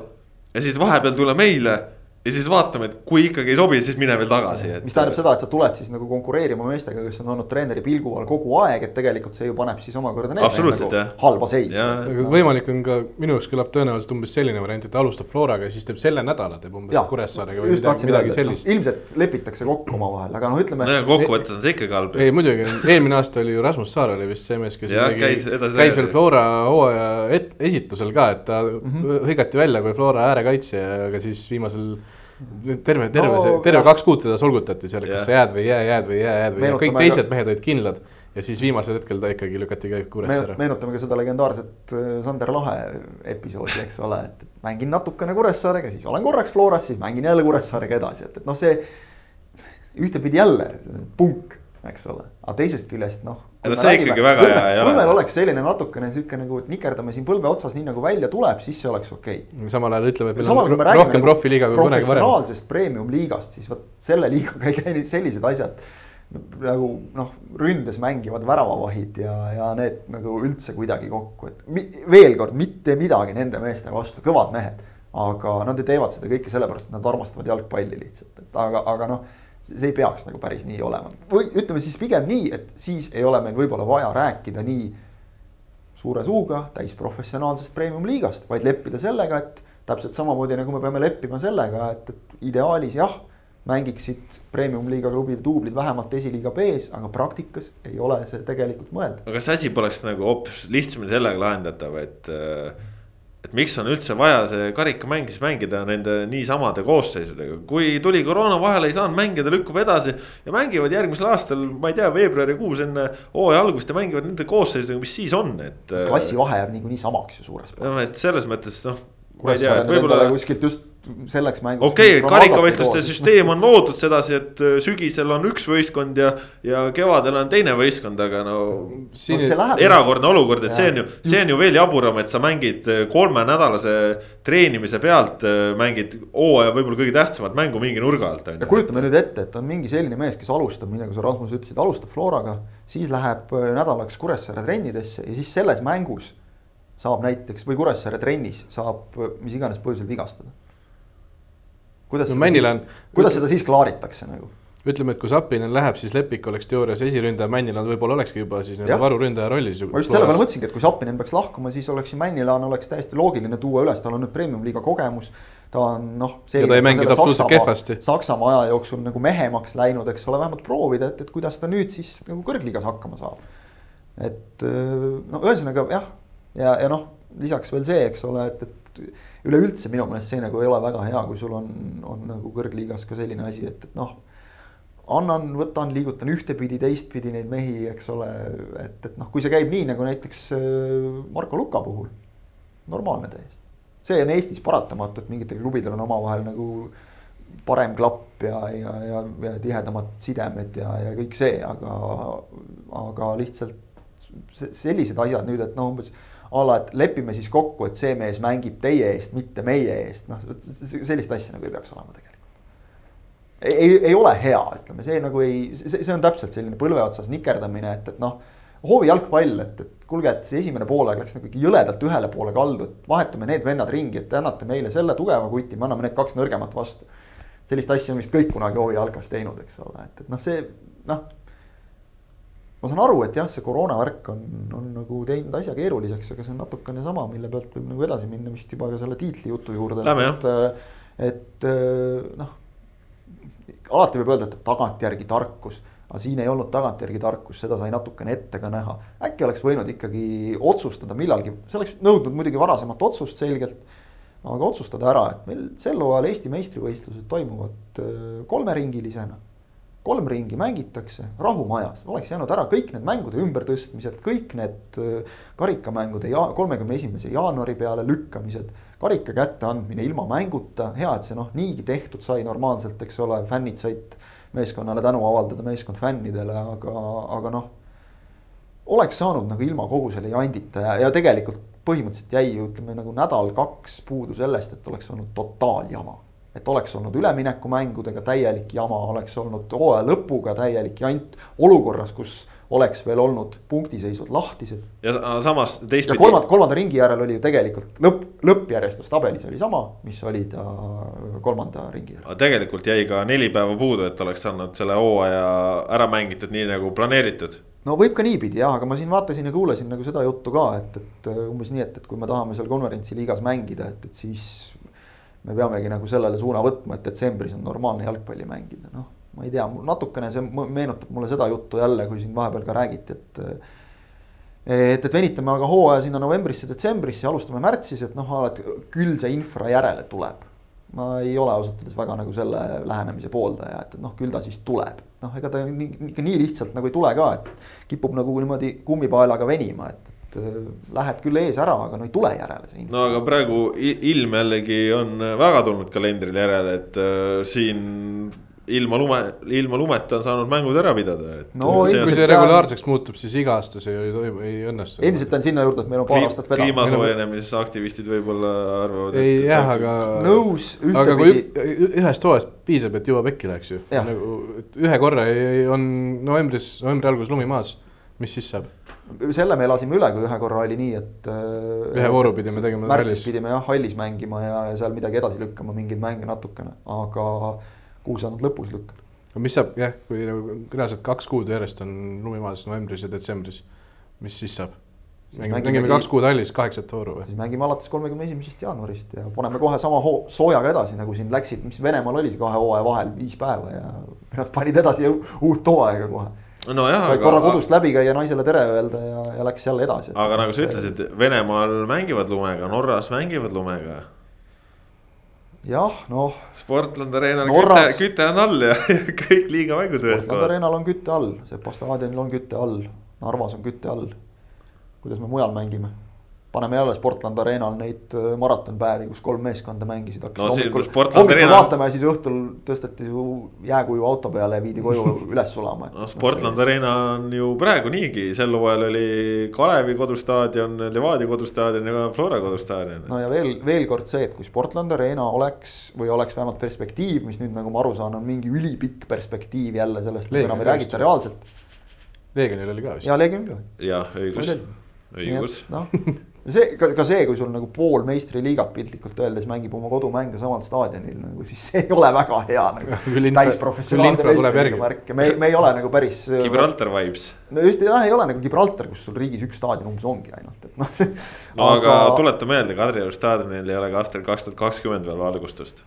ja siis vahepeal tule meile ja siis vaatame, et kui ikkagi ei sobi, siis mine veel tagasi, et. mis tähendab seda, et sa tuled siis nagu konkureerima meestega, kes on olnud treeneri pilgu all kogu aeg, et tegelikult see ju paneb siis omakorda need nagu halba seisu. võimalik on ka, minu jaoks kõlab tõenäoliselt umbes selline variant, et alustab Floraga ja siis teeb selle nädala, teeb umbes Kuressaarega või midagi, midagi sellist. ilmselt lepitakse kokku omavahel, aga noh, ütleme. no kokkuvõttes on see ikkagi halb. ei muidugi, eelmine aasta oli ju Rasmus Saar oli vist see mees, kes ja, isegi käis, käis veel Flora hooaja esitusel ka, et ta mm -hmm. hõigati välja kui Flora äärekaitsja, aga siis viimasel terve, terve no, see, terve jah. kaks kuud teda solgutati seal, kas sa jääd või ei jää, jääd või ei jää, jääd või ei jää, kõik teised ka... mehed olid kindlad. ja siis viimasel hetkel ta ikkagi lükati ka Kuressaare. meenutame ka seda legendaarset äh, Sander Lahe episoodi, eks ole, et mängin natukene Kuressaarega, siis olen korraks Floras, siis mängin jälle Kuressaarega edasi, et, et noh, see ühtepidi jälle punk eks ole, aga teisest küljest noh. No see räägime, ikkagi väga hea ei ole. põlvel oleks selline natukene sihuke nagu, et nikerdame siin põlve otsas, nii nagu välja tuleb, siis see oleks okei okay.. samal ajal ütleme, et meil on rohkem nagu profiliiga kui kunagi varem. professionaalsest premium-liigast, siis vot selle liigaga ei käi sellised asjad nagu noh, ründes mängivad väravavahid ja, ja need nagu üldse kuidagi kokku, et mi, veel kord mitte midagi nende meeste vastu, kõvad mehed. aga nad ju teevad seda kõike sellepärast, et nad armastavad jalgpalli lihtsalt, et aga, aga noh see ei peaks nagu päris nii olema või ütleme siis pigem nii, et siis ei ole meil võib-olla vaja rääkida nii suure suuga täisprofessionaalsest premium-liigast, vaid leppida sellega, et täpselt samamoodi nagu me peame leppima sellega, et, et ideaalis jah, mängiksid premium-liiga klubide duublid vähemalt esiliiga B-s, aga praktikas ei ole see tegelikult mõeldav. aga kas asi poleks nagu hoopis lihtsamini sellega lahendatav, et äh et miks on üldse vaja see karikamäng siis mängida nende niisamade koosseisudega, kui tuli koroona vahele, ei saanud mängida, lükkub edasi. ja mängivad järgmisel aastal, ma ei tea, veebruarikuus enne hooaja algust ja mängivad nende koosseisudega, mis siis on, et. klassivahe jääb niikuinii samaks ju suures plaanis. noh, et selles mõttes noh. tea, et võib-olla. kuskilt just selleks mänguks. okei okay,, karikavõistluste süsteem on loodud sedasi, et äh, sügisel on üks võistkond ja, ja kevadel on teine võistkond, aga no. Siin... no erakordne olukord, et ja, see on ju, see on ju veel jaburam, et sa mängid äh, kolmenädalase treenimise pealt, äh, mängid hooaja võib-olla kõige tähtsamat mängu mingi nurga alt. ja kujutame nüüd ette, et on mingi selline mees, kes alustab, nii nagu sa Rasmus ütlesid, alustab Floraga, siis läheb nädalaks Kuressaare trennidesse ja siis selles mängus saab näiteks või Kuressaare trennis saab mis iganes põhjusel vigastada kuidas no, seda siis, kuidas seda siis klaaritakse nagu? ütleme, et kui Sapinen läheb, siis Lepik oleks teoorias esiründaja, Männilan võib-olla olekski juba siis nii-öelda varuründaja rollis. ma just selle peale mõtlesingi, et kui Sapinen peaks lahkuma, siis oleks ju Männilan oleks täiesti loogiline tuua üles, tal on nüüd premium-liiga kogemus. ta on noh. ja ta ei mänginud absoluutselt kehvasti. Saksamaa aja jooksul nagu mehemaks läinud, eks ole, vähemalt proovida, et, et kuidas ta nüüd siis nagu kõrgliigas hakkama saab. et no ühesõnaga jah, ja, ja noh, lisaks veel see, eks ole, et, et üleüldse minu meelest see nagu ei ole väga hea, kui sul on, on nagu kõrgliigas ka selline asi, et, et noh. annan, võtan, liigutan ühtepidi, teistpidi neid mehi, eks ole, et, et noh, kui see käib nii nagu näiteks äh, Marko Luka puhul. normaalne täiesti, see on Eestis paratamatu, et mingitel klubidel on omavahel nagu parem klapp ja, ja, ja, ja tihedamad sidemed ja, ja kõik see, aga, aga lihtsalt sellised asjad nüüd, et noh, umbes a la, et lepime siis kokku, et see mees mängib teie eest, mitte meie eest, noh sellist asja nagu ei peaks olema tegelikult. ei, ei, ole hea, ütleme, see nagu ei, see, see on täpselt selline põlve otsas nikerdamine, et, et noh. hoovi jalgpall, et, et kuulge, et see esimene poolaeg läks nagu ikka jõledalt ühele poole kaldu, et vahetame need vennad ringi, et te annate meile selle tugeva kuti, me anname need kaks nõrgemat vastu. sellist asja on vist kõik kunagi hoovi jalkas teinud, eks ole, et, et noh, see noh ma saan aru, et jah, see koroona värk on, on nagu teinud asja keeruliseks, aga see on natukene sama, mille pealt võib nagu edasi minna vist juba ka selle tiitlijutu juurde. Lähme jah. et, et noh, alati võib öelda, et tagantjärgi tarkus aga siin ei olnud tagantjärgi tarkus, seda sai natukene ette ka näha. äkki oleks võinud ikkagi otsustada millalgi, see oleks nõudnud muidugi varasemat otsust selgelt. aga otsustada ära, et meil sel hooajal Eesti meistrivõistlused toimuvad äh, kolmeringilisena. Kolm ringi mängitakse rahumajas, oleks jäänud ära kõik need mängude ümbertõstmised, kõik need äh, karikamängude ja kolmekümne esimese jaanuari peale lükkamised. karika kätteandmine ilma mänguta, hea, et see noh, niigi tehtud sai normaalselt, eks ole, fännid said meeskonnale tänu avaldada, meeskond fännidele, aga, aga noh. oleks saanud nagu ilma kogu selle jandita ja, ja tegelikult põhimõtteliselt jäi ju ütleme nagu nädal-kaks puudu sellest, et oleks olnud totaaljama. Et oleks olnud üleminekumängudega täielik jama, oleks olnud hooaja lõpuga täielik jant olukorras, kus oleks veel olnud punktiseisud lahtised. ja samas teistpidi. kolmanda, kolmanda ringi järel oli ju tegelikult lõpp, lõppjärjestus tabelis oli sama, mis oli ta kolmanda ringi järel. tegelikult jäi ka neli päeva puudu, et oleks saanud selle hooaja ära mängitud nii nagu planeeritud no võib ka niipidi jah, aga ma siin vaatasin ja kuulasin nagu seda juttu ka, et, et umbes nii, et, et kui me tahame seal konverentsiliigas mängida, et, et siis. Me peamegi nagu sellele suuna võtma, et detsembris on normaalne jalgpalli mängida, noh ma ei tea, natukene see meenutab mulle seda juttu jälle, kui siin vahepeal ka räägiti, et. et, et venitame aga hooaja sinna novembrisse, detsembrisse alustame märtsis, et noh, et küll see infra järele tuleb. ma ei ole ausalt öeldes väga nagu selle lähenemise pooldaja, et, et noh, küll ta siis tuleb. noh, ega ta nii, ikka nii lihtsalt nagu ei tule ka, et kipub nagu niimoodi kummipaelaga venima, et et lähed küll ees ära, aga no ei tule järele see info. no aga praegu ilm jällegi on väga tulnud kalendril järele, et äh, siin ilma lume, ilma lumeta on saanud mängud ära pidada, et. no see kui see regulaarseks muutub, siis iga aasta see ei, ei, ei õnnestu. endiselt on sinna juurde, et meil on paar aastat vedanud. kliima soojenemises aktivistid võib-olla arvavad. ei jah, aga. nõus. aga kui ühest hooajast piisab, et jõuab äkki läheks ju. nagu, et ühe korra on novembris, novembri alguses lumi maas, mis siis saab? Selle me elasime üle, kui ühe korra oli nii, et. Ühe vooru pidime tegema. märtsis pidime jah hallis mängima ja, ja seal midagi edasi lükkama, mingeid mänge natukene, aga kuhu sa nad lõpus lükkad. no mis saab jah, kui nagu reaalselt kaks kuud järjest on lumi maas novembris ja detsembris, mis siis saab? mängime, mängime kaks kuud hallis kaheksat vooru või? siis mängime alates kolmekümne esimesest jaanuarist ja paneme kohe sama hoo-, soojaga edasi, nagu siin läksid, mis Venemaal oli see kahe hooaja vahel viis päeva ja nad panid edasi uut hooaega kohe no jah, said aga... korra kodust läbi käia, naisele tere öelda ja, ja läks jälle edasi. aga nagu sa ütlesid, Venemaal mängivad lumega, Norras mängivad lumega jah, noh. Sportland Arenal Norras... küte, küte on all ja, kõik liiga mängud ühes kohas. Sportland Arenal on küte all, Sepa staadionil on küte all, Narvas on küte all. kuidas me mujal mängime? Paneme jälle Sportland Arenal neid äh, maratonpäevi, kus kolm meeskonda mängisid. no hommikul, hommikul Arena... vaatame ja siis õhtul tõsteti su jääkuju auto peale ja viidi koju üles sulama. no Sportland no, see... Arena on ju praegu niigi, sel hooajal oli Kalevi kodustaadion, Levadia kodustaadion ja Flora kodustaadion. no ja veel, veel kord see, et kui Sportland Arena oleks või oleks vähemalt perspektiiv, mis nüüd nagu ma aru saan, on mingi ülipikk perspektiiv jälle sellest, enam ei räägita reaalselt. Leegionil oli ka vist. ja Leegionil ka. jah, õigus, õigus. noh see ka, ka see, kui sul nagu pool meistriliigat piltlikult öeldes mängib oma kodumänge samal staadionil nagu siis see ei ole väga hea nagu. täisprofessionaalse meistriliiga märk ja me, me ei ole nagu päris. Gibraltar vibes. no just jah, ei ole nagu Gibraltar, kus sul riigis üks staadion umbes ongi ainult, et noh. no aga, aga tuleta meelde, Kadrioru staadionil ei ole ka aastal kaks tuhat kakskümmend veel valgustust.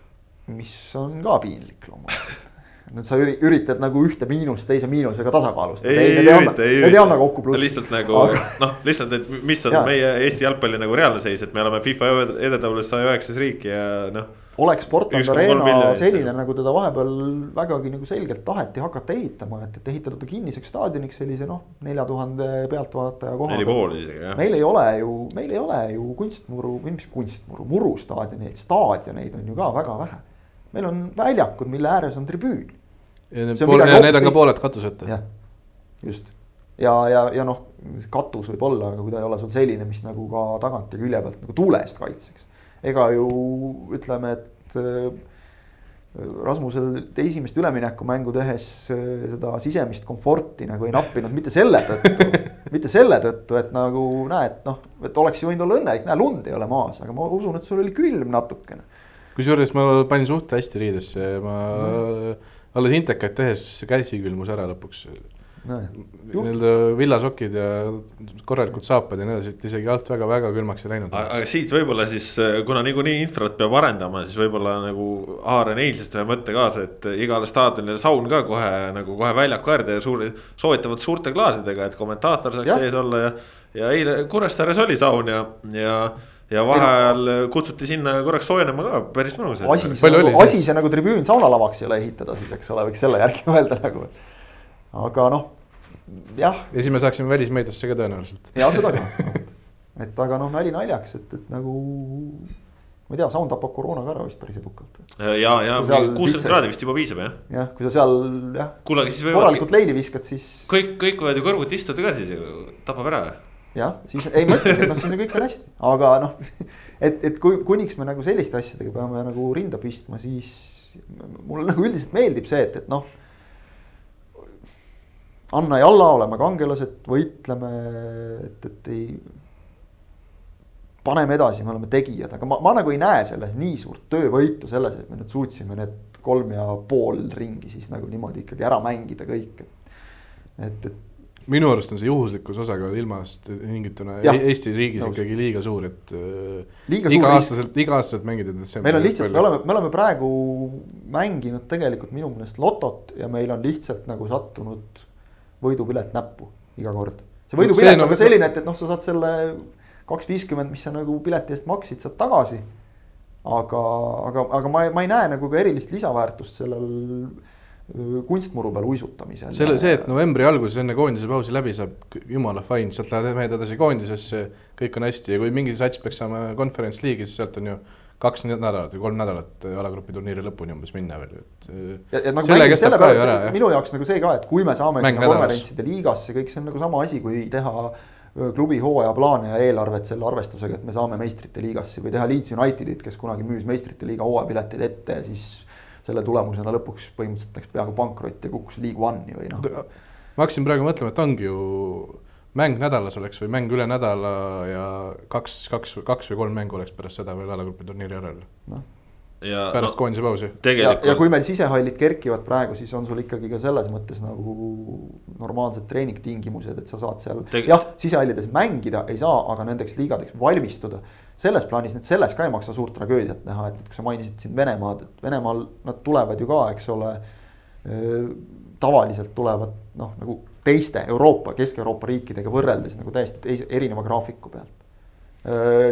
mis on ka piinlik loomulikult nüüd sa üritad nagu ühte miinust teise miinusega tasakaalustada. ei, ei ürita, ei ürita. Need ei anna kokku plussi. lihtsalt nagu Aga... noh, lihtsalt, et mis on ja. meie Eesti jalgpalli nagu reaalne seis, et me oleme FIFA edetabelis saja üheksas riik ja noh. oleks Portland Arena selline, nagu teda vahepeal vägagi nagu selgelt taheti hakata ehitama, et, et ehitada ta kinniseks staadioniks sellise noh, nelja tuhande pealtvaataja koha. neli pool isegi jah. meil ei ole ju, meil ei ole ju kunstmuru või mis kunstmuru, murustaadioneid, staadioneid on ju ka väga vähe meil on väljakud, mille ääres on tribüün ja need, on ka pooled katuseta. jah, just ja, ja, ja noh, katus võib olla, aga kui ta ei ole sul selline, mis nagu ka tagant ja külje pealt nagu tuule eest kaitseks. ega ju ütleme, et äh, Rasmusel esimest üleminekumängu tehes äh, seda sisemist komforti nagu ei nappinud mitte selle tõttu mitte selle tõttu, et nagu näed, noh, et oleks ju võinud olla õnnelik, näe lund ei ole maas, aga ma usun, et sul oli külm natukene. Kusjuures ma panin suht hästi riidesse, ma mm alles intekaid tehes käsi külmus ära lõpuks. nojah. nii-öelda villasokid ja korralikud saapad ja nii edasi, et isegi alt väga-väga külmaks ei läinud. aga siit võib-olla siis, kuna niikuinii infrat peab arendama, siis võib-olla nagu haaran eilsest ühe mõtte kaasa, et igale staadionile saun ka kohe nagu kohe väljaku äärde ja suur, soovitavalt suurte klaasidega, et kommentaator saaks ja. sees olla ja. ja eile Kuressaares oli saun ja, ja ja vaheajal kutsuti sinna korraks soojenema ka, päris mõnus. asi see nagu, asi see nagu tribüün saunalavaks ei ole ehitada siis, eks ole, võiks selle järgi mõelda nagu. aga noh, jah. ja siis me saaksime välismeediasse ka tõenäoliselt. ja seda ka, et aga noh, nali naljaks, et, et nagu ma ei tea, Sound tapab koroona ka ära vist päris edukalt. ja, ja kuuskümmend kraadi vist juba piisab jah. jah, kui sa seal jah. korralikult leili viskad, siis. kõik, kõik võivad ju kõrvuti istuda ka siis ju, tapab ära. Jah, siis ei mõtlegi, et noh, siis on kõik on hästi, aga noh, et, et kui kuniks me nagu selliste asjadega peame nagu rinda pistma, siis mulle nagu üldiselt meeldib see, et, et noh Anna ja Alla oleme kangelased, võitleme, et, et ei. paneme edasi, me oleme tegijad, aga ma, ma nagu ei näe selles nii suurt töövõitu selles, et me nüüd suutsime need kolm ja pool ringi siis nagu niimoodi ikkagi ära mängida kõik, et, et, et minu arust on see juhuslikkuse osakaal ilmast tingituna Eesti riigis nõus. ikkagi liiga suur, et iga-aastaselt, iga-aastaselt mängida. meil on lihtsalt, me oleme, me oleme praegu mänginud tegelikult minu meelest lotot ja meil on lihtsalt nagu sattunud võidupilet näppu iga kord. see võidupilet on ka selline, et, et noh, sa saad selle kaks viiskümmend, mis sa nagu pileti eest maksid, saad tagasi. aga, aga, aga ma, ma ei näe nagu ka erilist lisaväärtust sellel kunstmuru peal uisutamisel. selle, see, et novembri alguses enne koondise pausi läbi saab, jumala fine, sealt lähed mehed edasi koondisesse, kõik on hästi ja kui mingi sats peaks saama conference liigi, siis sealt on ju kaks nädalat või kolm nädalat alagrupi turniiri lõpuni umbes minna veel, et. ja nagu mängib selle peale, et see, minu jaoks nagu see ka, et kui me saame sinna konverentside liigasse, kõik see on nagu sama asi, kui teha klubi hooajaplaane ja eelarvet selle arvestusega, et me saame meistrite liigasse või teha Leeds Unitedit, kes kunagi müüs meistrite liiga hooajapiletid ette ja siis selle tulemusena lõpuks põhimõtteliselt läks peaaegu pankrotti ja kukkus League One'i või noh. ma hakkasin praegu mõtlema, et ongi ju mäng nädalas oleks või mäng üle nädala ja kaks, kaks, kaks või kolm mängu oleks pärast seda veel alagrupi turniiri järel no.. pärast no, koondise pausi. ja, ja kui meil sisehallid kerkivad praegu, siis on sul ikkagi ka selles mõttes nagu normaalsed treeningtingimused, et sa saad seal Teg... jah, sisehallides mängida ei saa, aga nendeks liigadeks valmistuda. Selles plaanis nüüd selles ka ei maksa suurt tragöödiat näha, et, et kui sa mainisid siin Venemaad, et Venemaal nad tulevad ju ka, eks ole. tavaliselt tulevad noh, nagu teiste Euroopa, Kesk-Euroopa riikidega võrreldes nagu täiesti teise, erineva graafiku pealt.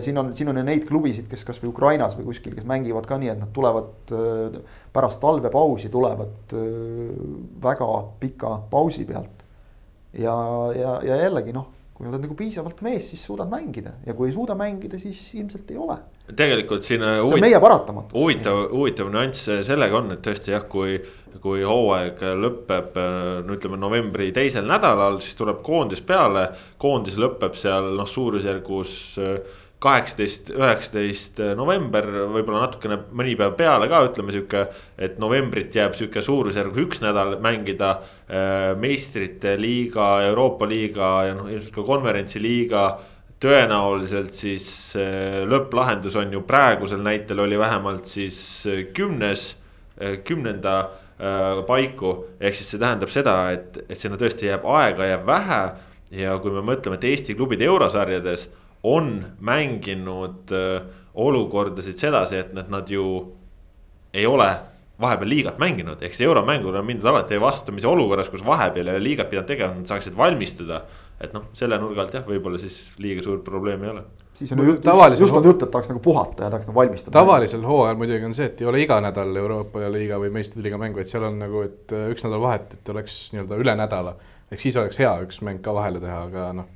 siin on, siin on ju neid klubisid, kes kasvõi Ukrainas või kuskil, kes mängivad ka nii, et nad tulevad pärast talvepausi, tulevad väga pika pausi pealt. ja, ja, ja jällegi noh, kui oled nagu piisavalt mees, siis suudad mängida ja kui ei suuda mängida, siis ilmselt ei ole. tegelikult siin. see on meie paratamatus. huvitav, huvitav nüanss sellega on, et tõesti jah, kui kui hooaeg lõpeb, no ütleme novembri teisel nädalal, siis tuleb koondis peale. koondis lõpeb seal noh, suurusjärgus äh, kaheksateist, üheksateist november, võib-olla natukene mõni päev peale ka, ütleme sihuke. et novembrit jääb sihuke suurusjärgus üks nädal mängida äh, meistrite liiga, Euroopa liiga ja noh, ilmselt ka konverentsi liiga tõenäoliselt siis äh, lõpplahendus on ju praegusel näitel oli vähemalt siis kümnes, kümnenda Äh, paiku. ehk siis see tähendab seda, et, et sinna tõesti jääb aega, jääb vähe. ja kui me mõtleme, et Eesti klubid eurosarjades on mänginud äh, olukordasid sedasi, et nad, nad ju ei ole vahepeal liigat mänginud, ehk siis euromängul on mindud alati vastamise olukorras, kus vahepeal ei ole liigat pidanud tegema, nad saaksid valmistuda. et noh, selle nurga alt jah, võib-olla siis liiga suurt probleemi ei ole. siis on ju jutt, just, jutt, et tahaks nagu puhata ja tahaks nagu valmistuda. tavalisel hooajal muidugi on see, et ei ole iga nädal Euroopa liiga või meistrite liiga mäng, vaid seal on nagu, et äh, üks nädal vahet, et oleks nii-öelda üle nädala. ehk siis oleks hea üks mäng ka vahele teha, aga noh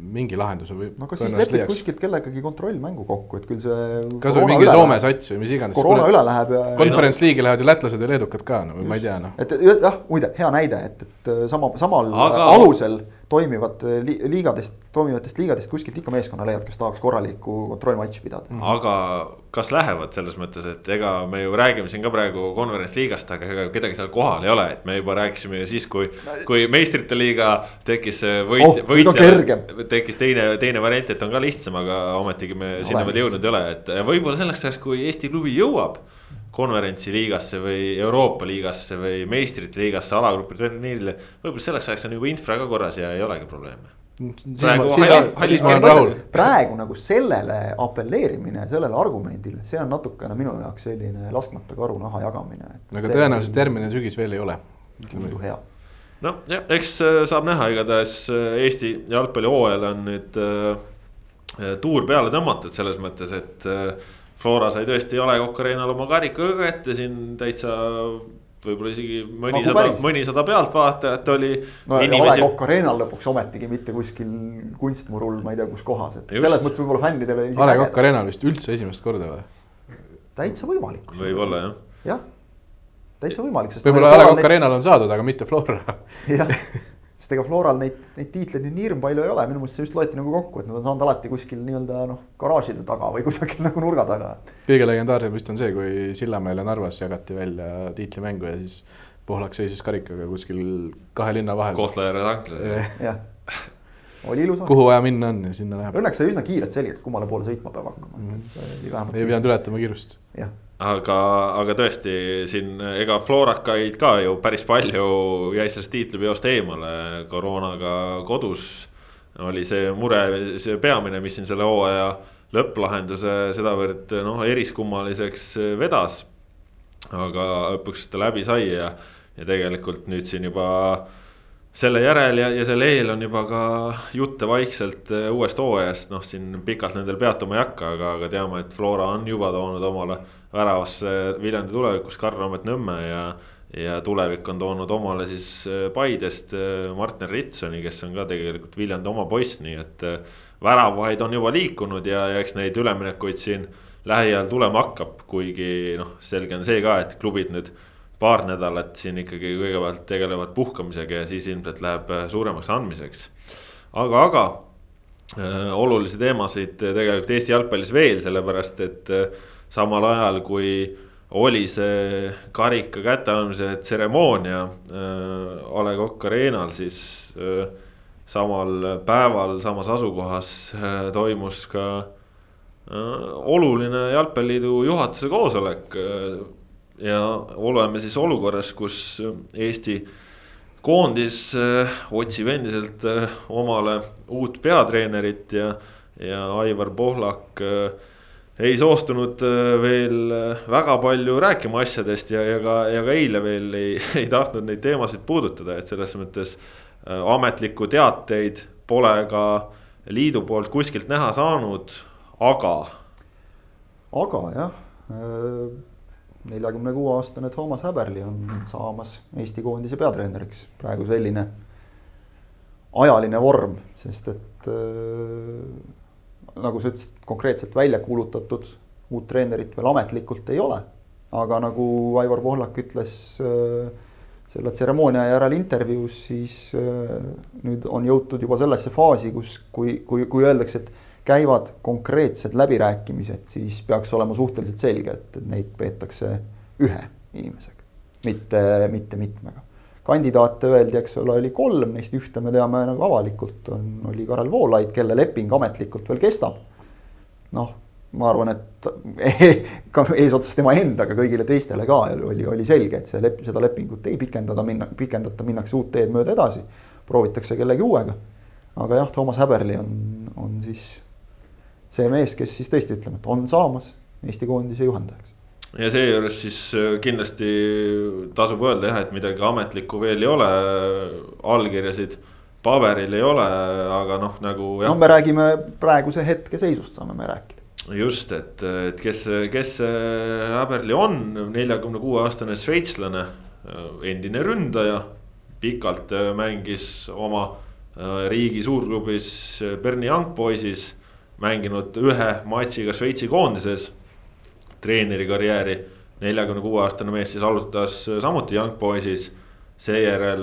mingi lahenduse võib. no kas siis lepid kuskilt kellegagi kontrollmängu kokku, et küll see. kas või mingi Soome sats või mis iganes. koroona üle läheb ja. Conference League'i lähevad ju lätlased ja leedukad ka, no ma ei tea noh. et jah, muide hea näide, et, et sama, samal Aga... alusel toimivad li liigadest, toimivatest liigadest kuskilt ikka meeskonna leiad, kes tahaks korralikku kontrollmatši pidada mm. aga kas lähevad selles mõttes, et ega me ju räägime siin ka praegu konverentsliigast, aga ega kedagi seal kohal ei ole, et me juba rääkisime ju siis, kui. kui meistrite liiga tekkis võit oh,, võitja, tekkis teine, teine variant, et on ka lihtsam, aga ometigi me no, sinna veel jõudnud ei ole, et võib-olla selleks ajaks, kui Eesti klubi jõuab konverentsiliigasse või Euroopa liigasse või meistrite liigasse alagrupi turniirile. võib-olla selleks ajaks on juba infra ka korras ja ei olegi probleeme. siis Praegu nagu sellele apelleerimine, sellele argumendile, see on natukene minu jaoks selline laskmata karu naha jagamine. aga tõenäoliselt järgmine sügis veel ei ole. tundu hea. noh, jah, eks äh, saab näha, igatahes äh, Eesti jalgpallihooajal on nüüd äh, äh, tuur peale tõmmatud selles mõttes, et äh, Flora sai tõesti A Le Coq Arena'l oma karika ka ette siin täitsa võib-olla isegi mõnisada, mõnisada pealtvaatajat oli no inimesi Coq Arena'l lõpuks ometigi mitte kuskil kunstmurul, ma ei tea, kus kohas, et Just. selles mõttes võib-olla fännidele. A Le Coq Arena'l vist üldse esimest korda või? täitsa võimalik. võib-olla jah. jah, täitsa võimalik, sest. võib-olla A Le Coq Arena'l on saadud, aga mitte Flora. jah, sest ega Floral neid, neid tiitleid nüüd nii hirm palju ei ole, minu meelest see just loeti nagu kokku, et nad on saanud alati kuskil nii-öelda noh, garaažide taga või kusagil nagu nurga taga. kõige legendaarsem vist on see, kui Sillamäel ja Narvas jagati välja tiitlimängu ja siis Pohlak seisis karikaga kuskil kahe linna vahel. Kohtla-Järve tankla. jah, oli ilus. kuhu vaja minna on ja sinna läheb. Õnneks sai üsna kiirelt selgeks, kummale poole sõitma peab hakkama mm, -hmm. ei pidanud ületama kiirust. jah, aga, aga tõesti siin ega Florakaid ka ju päris palju jäi sellest tiitlipeost eemale koroonaga kodus. oli see mure, see peamine, mis siin selle hooaja lõpplahenduse sedavõrd noh, eriskummaliseks vedas. aga lõpuks ta läbi sai ja, ja tegelikult nüüd siin juba selle järel ja, ja selle eel on juba ka jutte vaikselt uuest hooajast, noh, siin pikalt nendel peatuma ei hakka, aga, aga teame, et Flora on juba toonud omale väravasse Viljandi tulevikus Karl-Raamet Nõmme ja. ja tulevik on toonud omale siis eh, Paidest eh, Martin Ritsoni, kes on ka tegelikult Viljandi oma poiss, nii et eh, väravaid on juba liikunud ja, ja eks neid üleminekuid siin lähiajal tulema hakkab, kuigi noh, selge on see ka, et klubid nüüd paar nädalat siin ikkagi kõigepealt tegelevad puhkamisega ja siis ilmselt läheb äh, suuremaks andmiseks. aga, aga äh, olulisi teemasid tegelikult Eesti jalgpallis veel, sellepärast et äh, samal ajal kui oli see karika kätteandmise tseremoonia äh, A Le Coq Arena'l, siis äh, samal päeval samas asukohas äh, toimus ka oluline jalgpalliliidu juhatuse koosolek ja oleme siis olukorras, kus Eesti koondis otsib endiselt omale uut peatreenerit ja, ja Aivar Pohlak äh, ei soostunud äh, veel äh, väga palju rääkima asjadest ja, ja ka, ja ka eile veel ei, ei tahtnud neid teemasid puudutada, et selles mõttes äh, ametlikku teateid pole ka liidu poolt kuskilt näha saanud, aga aga jah, neljakümne kuue aastane Toomas Häberli on saamas Eesti koondise peatreeneriks, praegu selline ajaline vorm, sest et nagu sa ütlesid, konkreetselt välja kuulutatud uut treenerit veel ametlikult ei ole. aga nagu Aivar Pohlak ütles äh, selle tseremoonia järel intervjuus, siis äh, nüüd on jõutud juba sellesse faasi, kus, kui, kui, kui öeldakse, et käivad konkreetsed läbirääkimised, siis peaks olema suhteliselt selge, et, neid peetakse ühe inimesega, mitte, mitte mitmega. Kandidaate öeldi, eks ole, oli kolm, neist ühte me teame nagu avalikult on, oli Karel Voolaid, kelle leping ametlikult veel kestab. noh, ma arvan, et ka eesotsas tema endaga kõigile teistele ka oli, oli selge, et see lep-, seda lepingut ei pikendada, minna, pikendata, minnakse uut teed mööda edasi. proovitakse kellegi uuega. aga jah, Toomas Häberli on, on siis see mees, kes siis tõesti ütleme, et on saamas Eesti koondise juhendajaks. Ja seejuures siis äh, kindlasti tasub öelda jah, et midagi ametlikku veel ei ole, allkirjasid paberil ei ole, aga noh, nagu no me räägime praeguse hetke seisust saame me rääkida. just, et, et kes, kes see Häberli on, neljakümne kuue aastane šveitslane, endine ründaja. pikalt äh, mängis oma äh, riigi suurklubis äh, Berni Young Boysis, mänginud ühe matši ka Šveitsi koondises treeneri karjääri. neljakümne kuue aastane mees siis alustas samuti Young Boysis. seejärel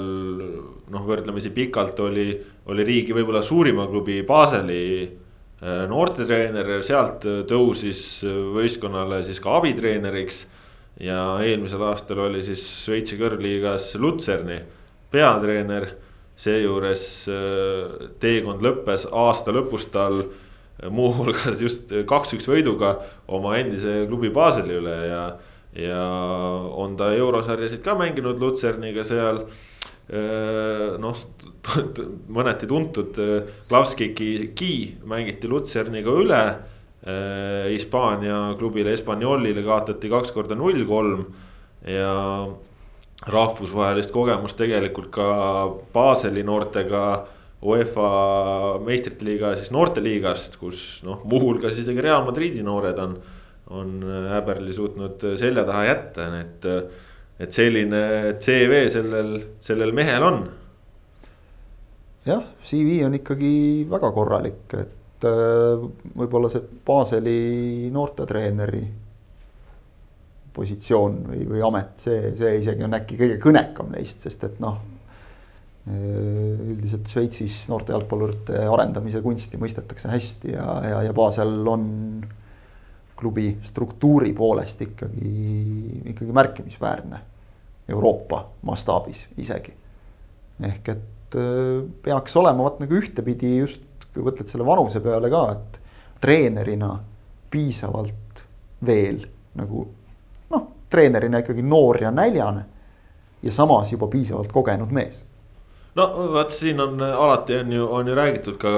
noh, võrdlemisi pikalt oli, oli riigi võib-olla suurima klubi Baseli äh, noortetreener, sealt tõusis võistkonnale siis ka abitreeneriks. ja eelmisel aastal oli siis Šveitsi kõrgliigas Lutserni peatreener. seejuures äh, teekond lõppes aasta lõpus tal muuhulgas just kaks-üks võiduga oma endise klubi Baseli üle ja ja on ta eurosarjasid ka mänginud Lutserniga seal noh, mõneti tuntud Klavskiki Ki mängiti Lutserniga üle. Hispaania klubile Espanyolile kaotati kaks korda null kolm ja rahvusvahelist kogemust tegelikult ka Baseli noortega UEFA meistrite liiga siis noorteliigast, kus noh, muuhulgas isegi Real Madridi noored on, on Äberli suutnud selja taha jätta, et. et selline CV sellel, sellel mehel on. jah, CV on ikkagi väga korralik, et äh, võib-olla see Baseli noortetreeneri positsioon või, või amet, see, see isegi on äkki kõige kõnekam neist, sest et noh. Üldiselt Šveitsis noorte jalgpallurite arendamise kunsti mõistetakse hästi ja, ja, ja Basel on klubi struktuuri poolest ikkagi, ikkagi märkimisväärne. Euroopa mastaabis isegi. ehk et äh, peaks olema vot nagu ühtepidi just, kui mõtled selle vanuse peale ka, et treenerina piisavalt veel nagu treenerina ikkagi noor ja näljane. ja samas juba piisavalt kogenud mees. No vaat siin on alati on ju, on ju räägitud ka,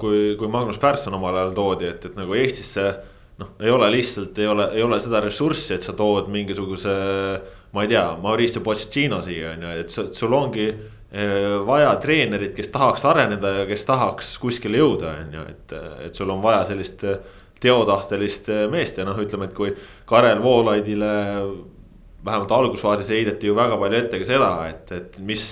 kui, kui Magnus Persson omal ajal toodi, et, et nagu Eestisse. noh, ei ole lihtsalt, ei ole, ei ole seda ressurssi, et sa tood mingisuguse, ma ei tea, Mauricio Pochettino siia on ju, et sul ongi eh, vaja treenerit, kes tahaks areneda ja kes tahaks kuskile jõuda, on ju, et, et sul on vaja sellist teotahtelist meest ja noh, ütleme, et kui Karel Voolaidile vähemalt algusfaasis heideti ju väga palju ette ka seda, et, et mis,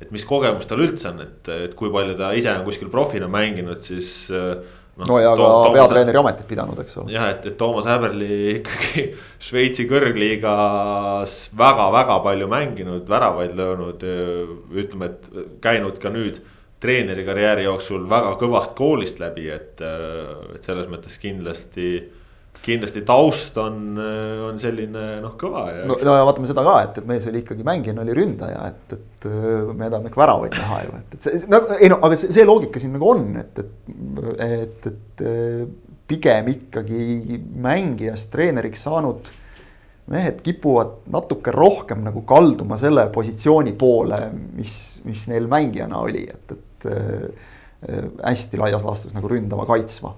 et mis kogemus tal üldse on, et, et kui palju ta ise on kuskil profina mänginud, siis eh, no, no ja ka peatreeneri ametit pidanud, eks ole. jah, et, et Toomas Häberli ikkagi Šveitsi kõrgliigas väga-väga palju mänginud, väravaid löönud, ütleme, et käinud ka nüüd treenerikarjääri jooksul väga kõvast koolist läbi, et, et selles mõttes kindlasti kindlasti taust on, on selline noh, kõva ja. no, ja vaatame seda ka, et, et mees oli ikkagi mängija, oli ründaja, et, et me tahame ikka väravaid näha ju, et, et see, no ei no aga see, see loogika siin nagu on, et, et, et, et pigem ikkagi mängijast treeneriks saanud mehed kipuvad natuke rohkem nagu kalduma selle positsiooni poole, mis, mis neil mängijana oli, et, et et äh, hästi laias laastus nagu ründama, kaitsma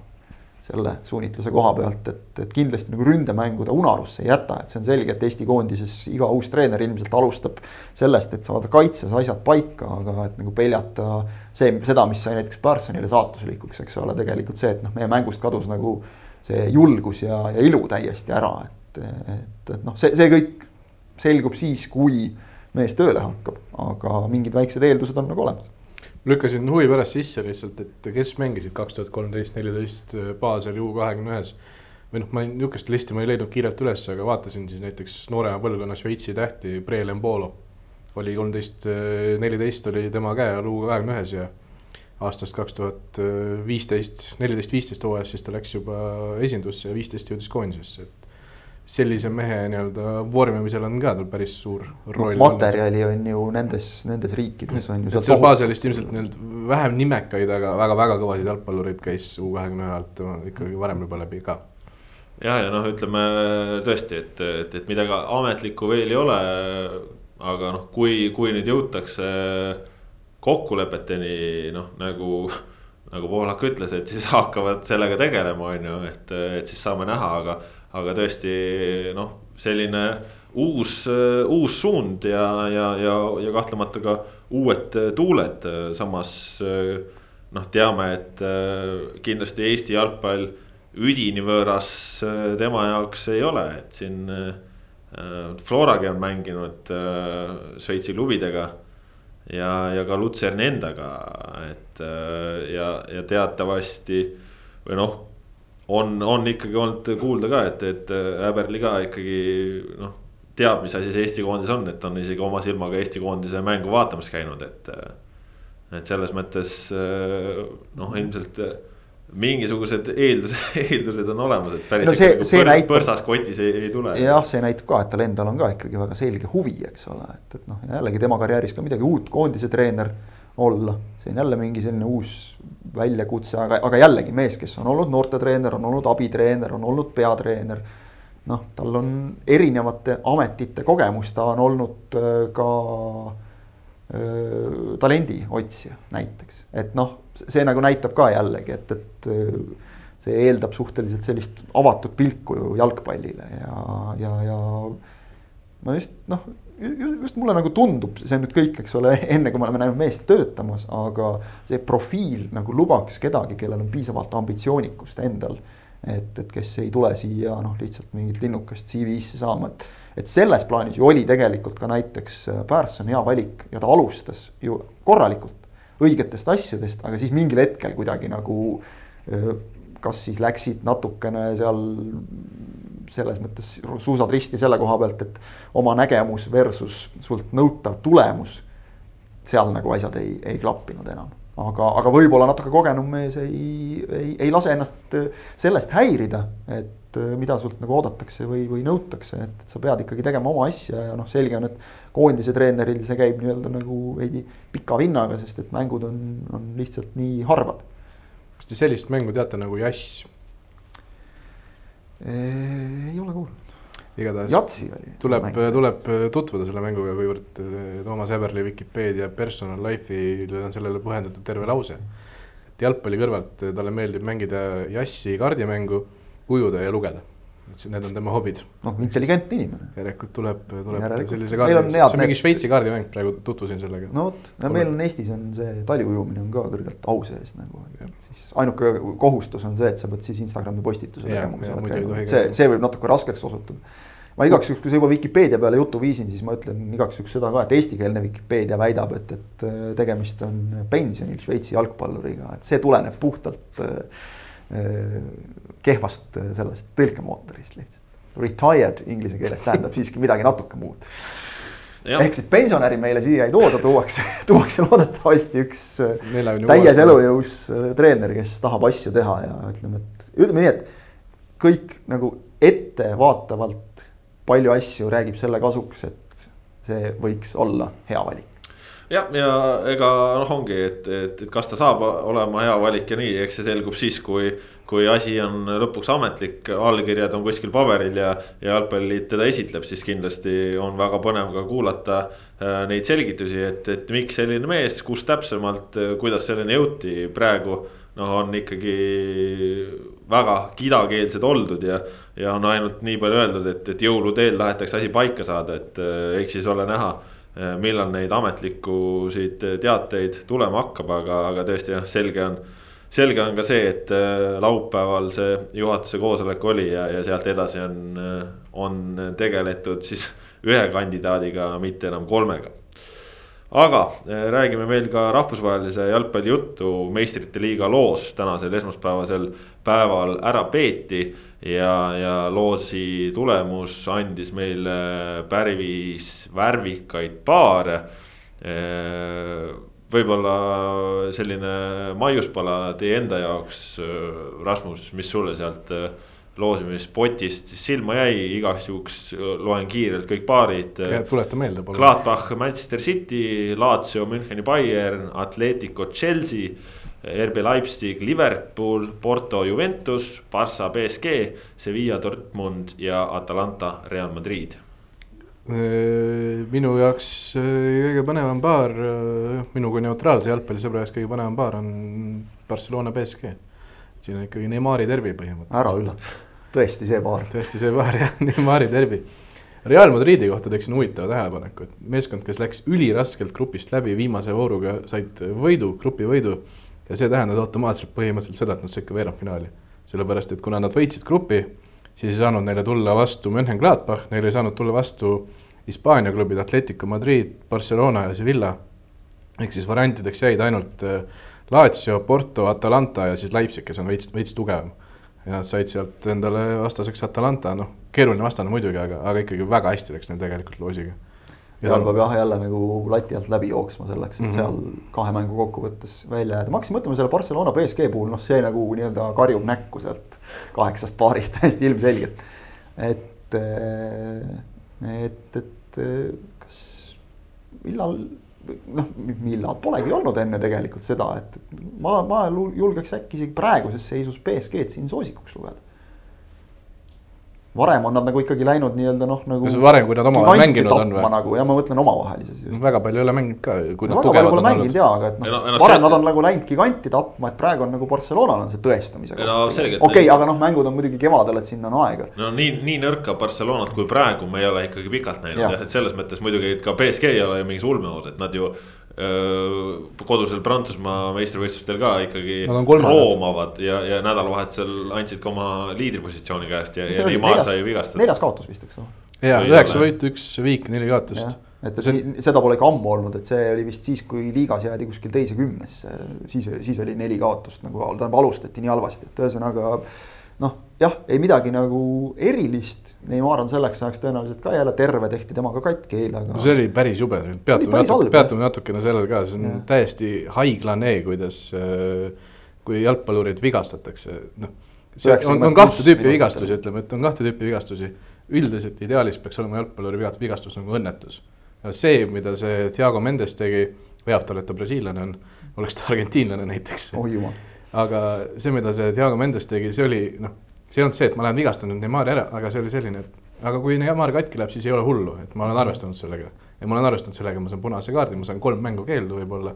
selle suunitluse koha pealt, et, et kindlasti nagu ründemängu ta unarusse ei jäta, et see on selge, et Eesti koondises iga uus treener ilmselt alustab sellest, et saada kaitses asjad paika, aga et nagu peljata see, seda, mis sai näiteks Pärssonile saatuslikuks, eks ole, tegelikult see, et noh, meie mängust kadus nagu see julgus ja, ja ilu täiesti ära, et, et, et noh, see, see kõik selgub siis, kui mees tööle hakkab, aga mingid väiksed eeldused on nagu olemas lükkasin huvi pärast sisse lihtsalt, et kes mängisid kaks tuhat kolmteist, neliteist Baseli U kahekümne ühes. või noh, ma niisugust listi ma ei leidnud kiirelt üles, aga vaatasin siis näiteks noorema põlvkonna Šveitsi tähti, Brelembolo. oli kolmteist, neliteist oli tema käe all U kahekümne ühes ja aastast kaks tuhat viisteist, neliteist, viisteist hooajas, siis ta läks juba esindusse ja viisteist jõudis koondisesse, et sellise mehe nii-öelda vormimisel on ka tal päris suur roll. materjali on ju nendes, nendes riikides on ju. seal Baselist ilmselt nii-öelda vähem nimekaid, aga väga-väga kõvasid jalgpallureid käis U kahekümne ühe alt ikkagi varem juba läbi ka. ja, ja noh, ütleme tõesti, et, et, et midagi ametlikku veel ei ole. aga noh, kui, kui nüüd jõutakse kokkulepeteni noh, nagu nagu Poolak ütles, et siis hakkavad sellega tegelema, on ju, et, et siis saame näha, aga aga tõesti noh, selline uus, uus suund ja, ja, ja, ja kahtlemata ka uued tuuled, samas noh, teame, et kindlasti Eesti jalgpall üdini võõras tema jaoks ei ole, et siin Floragi on mänginud Šveitsi klubidega ja, ja ka Lutserni endaga, et ja, ja teatavasti või noh on, on ikkagi olnud kuulda ka, et, et Äberli ka ikkagi noh, teab, mis asi see Eesti koondis on, et on isegi oma silmaga Eesti koondise mängu vaatamas käinud, et. et selles mõttes noh, ilmselt mingisugused eeldused, eeldused on olemas, et päris no see, see põr, näitab, põrsas kotis ei, ei tule. jah, see näitab ka, et tal endal on ka ikkagi väga selge huvi, eks ole, et, et noh, jällegi tema karjääris ka midagi uut, koondise treener olla. see on jälle mingi selline uus väljakutse, aga, aga jällegi mees, kes on olnud noortetreener, on olnud abitreener, on olnud peatreener. noh, tal on erinevate ametite kogemus, ta on olnud äh, ka äh, talendi otsija näiteks, et noh, see nagu näitab ka jällegi, et, et äh, see eeldab suhteliselt sellist avatud pilku ju jalgpallile ja, ja, ja ma just noh, just mulle nagu tundub, see nüüd kõik, eks ole, enne kui me oleme näinud meest töötamas, aga see profiil nagu lubaks kedagi, kellel on piisavalt ambitsioonikust endal. et, et kes ei tule siia noh, lihtsalt mingit linnukest CV-sse saama, et, et selles plaanis ju oli tegelikult ka näiteks Pärson hea valik ja ta alustas ju korralikult õigetest asjadest, aga siis mingil hetkel kuidagi nagu kas siis läksid natukene seal selles mõttes suusad risti selle koha pealt, et oma nägemus versus sult nõutav tulemus. seal nagu asjad ei, ei klappinud enam, aga, aga võib-olla natuke kogenum mees ei, ei, ei lase ennast sellest häirida, et mida sult nagu oodatakse või, või nõutakse, et sa pead ikkagi tegema oma asja ja noh, selge on, et koondise treeneril see käib nii-öelda nagu veidi pika vinnaga, sest et mängud on, on lihtsalt nii harvad kas te sellist mängu teate nagu Jass? Ei ole kuulnud. igatahes tuleb, tuleb tutvuda selle mänguga, kuivõrd eh, Toomas Häberli Vikipeedia personal life'il on sellele põhjendatud terve lause. et jalgpalli kõrvalt talle meeldib mängida Jassi kaardimängu, ujuda ja lugeda et need on tema hobid. noh, intelligentne inimene. järelikult tuleb, tuleb sellise kaardi, see on mingi Šveitsi kaardimäng, praegu tutvusin sellega. no vot, meil on Eestis on see taliujumine on ka kõrgelt au sees nagu, siis ainuke kohustus on see, et sa pead siis Instagrami postituse tegema, kui sa oled käinud, see, see võib natuke raskeks osutuda. ma igaks juhuks, kui sa juba Vikipeedia peale jutu viisin, siis ma ütlen igaks juhuks seda ka, et eestikeelne Vikipeedia väidab, et, et äh, tegemist on pensionil Šveitsi jalgpalluriga, et see tuleneb puhtalt äh, Äh, kehvast äh, sellest tõlkemootorist lihtsalt. Retired inglise keeles tähendab siiski midagi natuke muud. ehk siis pensionäri meile siia ei tooda, tuuakse, tuuakse loodetavasti üks äh, täies elujõus treener, kes tahab asju teha ja ütleme, et ütleme nii, et kõik nagu ettevaatavalt palju asju räägib selle kasuks, et see võiks olla hea valik jah, ja ega noh, ongi, et, et, et kas ta saab olema hea valik ja nii, eks see selgub siis, kui. Kui asi on lõpuks ametlik, allkirjad on kuskil paberil ja, ja jalgpalliliit teda esitleb, siis kindlasti on väga põnev ka kuulata äh, neid selgitusi, et, et miks selline mees, kus täpsemalt, kuidas selleni jõuti praegu noh, on ikkagi väga kidakeelsed oldud ja, ja on ainult nii palju öeldud, et, et jõulude eel tahetakse asi paika saada, et äh, eks siis ole näha Äh, millal neid ametlikusid teateid tulema hakkab, aga, aga tõesti jah, selge on. Selge on ka see, et äh, laupäeval see juhatuse koosolek oli ja, ja sealt edasi on, äh, on tegeletud siis ühe kandidaadiga, mitte enam kolmega aga räägime veel ka rahvusvahelise jalgpalli juttu meistrite liiga loos tänasel esmaspäevasel päeval ära peeti ja, ja lootsi tulemus andis meile päris värvikaid paare. Võib-olla selline maiuspala teie enda jaoks, Rasmus, mis sulle sealt loosimispotist siis silma jäi, igaks juhuks loen kiirelt kõik paarid. tuleta meelde palun. Gladbach, Manchester City, Lazio, Müncheni Bayern, Atletico, Chelsea RB Leipzig, Liverpool, Porto, Juventus, Barca, BSG, Sevilla, Dortmund ja Atalanta, Real Madrid. Äh, minu jaoks äh, kõige põnevam paar, äh, minu kui neutraalse jalgpallisõbra jaoks kõige põnevam paar on Barcelona, BSG. siin on ikkagi Neimari derbi põhimõtteliselt. ära üllata, tõesti see paar. tõesti see paar jah, Neimari derbi. Real Madridi kohta teeksin huvitava tähelepaneku, et meeskond, kes läks üliraskelt grupist läbi viimase vooruga, said võidu, grupi võidu ja see tähendas automaatselt põhimõtteliselt seda, et nad said ka veerandfinaali. sellepärast, et kuna nad võitsid grupi, siis ei saanud neile tulla vastu Mönchengladbach, neile ei saanud tulla vastu Hispaania klubid Atletico Madrid, Barcelona ja Sevilla. ehk siis variantideks jäid ainult äh, Lazio, Porto, Atalanta ja siis Leipzig, kes on veits, veits tugevam. ja nad said sealt endale vastaseks Atalanta, noh, keeruline vastane muidugi, aga, aga ikkagi väga hästi läks neil tegelikult loosiga Real peab jah jälle nagu lati alt läbi jooksma selleks, et mm -hmm. seal kahe mängu kokkuvõttes välja jääda, ma hakkasin mõtlema selle Barcelona BSG puhul, noh, see nagu nii-öelda karjub näkku sealt kaheksast paarist täiesti ilmselgelt. et, et, et kas, millal, noh, millal, polegi olnud enne tegelikult seda, et ma, ma julgeks äkki isegi praeguses seisus BSG-d siin soosikuks lugeda varem on nad nagu ikkagi läinud nii-öelda noh, nagu. kas varem, kui nad omavahel mänginud on või? nagu ja ma mõtlen omavahelises just. väga palju ei ole mänginud ka. No, väga palju pole mänginud jaa, aga et noh no, no, varem see... nad on nagu läinud giganti tapma, et praegu on nagu Barcelonal on see tõestamisega. no selgelt. okei okay,, aga noh, mängud on muidugi kevadel, et sinna on aega. no nii, nii nõrka Barcelonat kui praegu me ei ole ikkagi pikalt näinud jah, et selles mõttes muidugi ka BSG ei ole ju mingis ulmeood, et nad ju kodusel Prantsusmaa meistrivõistlustel ka ikkagi roomavad ja, ja nädalavahetusel andsid ka oma liidripositsiooni käest ja, ja Neimar sai vigastada. neljas kaotus vist, eks ole. ja üheksa võitu, üks viik, neli kaotust. et see... Seda pole ikka ammu olnud, et see oli vist siis, kui liigas jäädi kuskil teise kümnesse, siis, siis oli neli kaotust nagu, tähendab alustati nii halvasti, et ühesõnaga noh, jah, ei midagi nagu erilist. Neimar on selleks ajaks tõenäoliselt ka jälle terve, tehti temaga katki eile, aga. see oli päris jube, peatume natuke, peatume natukene sellel ka, see on ja. täiesti haiglane, kuidas, äh, kui jalgpallurid vigastatakse, noh. see on, on kahte tüüpi vigastusi, ütleme, et on kahte tüüpi vigastusi. üldiselt ideaalis peaks olema jalgpalluri vigastus nagu õnnetus. see, mida see Thiago Mendes tegi, veab talle, et ta brasiillane on, oleks ta argentiinlane näiteks. oh jumal aga see, mida see Thiago Mendes tegi, see oli noh, see ei olnud see, et ma lähen vigastan nüüd Neimari ära, aga see oli selline, et aga kui Neimar katki läheb, siis ei ole hullu, et ma olen arvestanud sellega. ja ma olen arvestanud sellega, ma saan punase kaardi, ma saan kolm mängu keeldu võib-olla.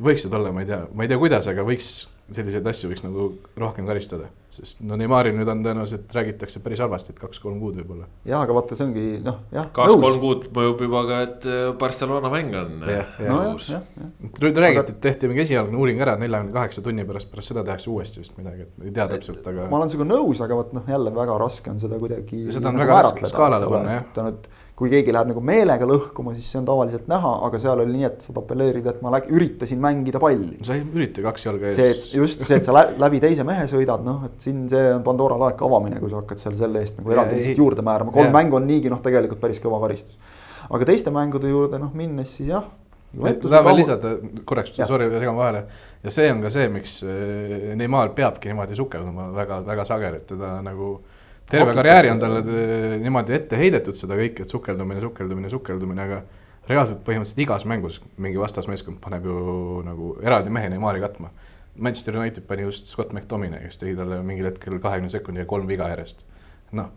võiksid olla, ma ei tea, ma ei tea, kuidas, aga võiks selliseid asju võiks nagu rohkem karistada, sest no Neimari nüüd on tõenäoliselt räägitakse päris halvasti, et kaks-kolm kuud võib-olla. jah, aga vaata, see ongi noh, jah. kaks-kolm kuud mõjub juba ka, et äh, Barcelona mäng on õhus. nüüd räägiti, et tehti mingi esialgne uuring ära, neljakümne kaheksa tunni pärast, pärast seda tehakse uuesti vist midagi, et ei tea täpselt, aga. ma olen sinuga nõus, aga vot noh, jälle väga raske on seda kuidagi. seda on nagu väga raske skaalale panna jah. ta nüüd kui keegi läheb nagu meelega lõhkuma, siis see on tavaliselt näha, aga seal oli nii, et saad apelleerida, et ma läk, üritasin mängida palli. sa ei ürita kaks jalga ees. see, et just see, et sa läbi teise mehe sõidad, noh, et siin see on Pandora laeka avamine, kui sa hakkad seal selle eest nagu eraldi lihtsalt juurde määrama, kolm ja. mängu on niigi noh, tegelikult päris kõva karistus. aga teiste mängude juurde noh, minnes siis jah. tahan veel lisada korraks, sorry, segan vahele. ja see on ka see, miks eh, Neimar peabki niimoodi sukelduma väga, väga sageli, et teda nagu terve karjääri on talle äh, niimoodi ette heidetud seda kõike, et sukeldumine, sukeldumine, sukeldumine, aga reaalselt põhimõtteliselt igas mängus mingi vastasmeeskond paneb ju nagu eraldi mehe Neimari katma. Manchester United pani just Scott McTominay, kes tegi talle mingil hetkel kahekümne sekundiga kolm viga järjest. noh,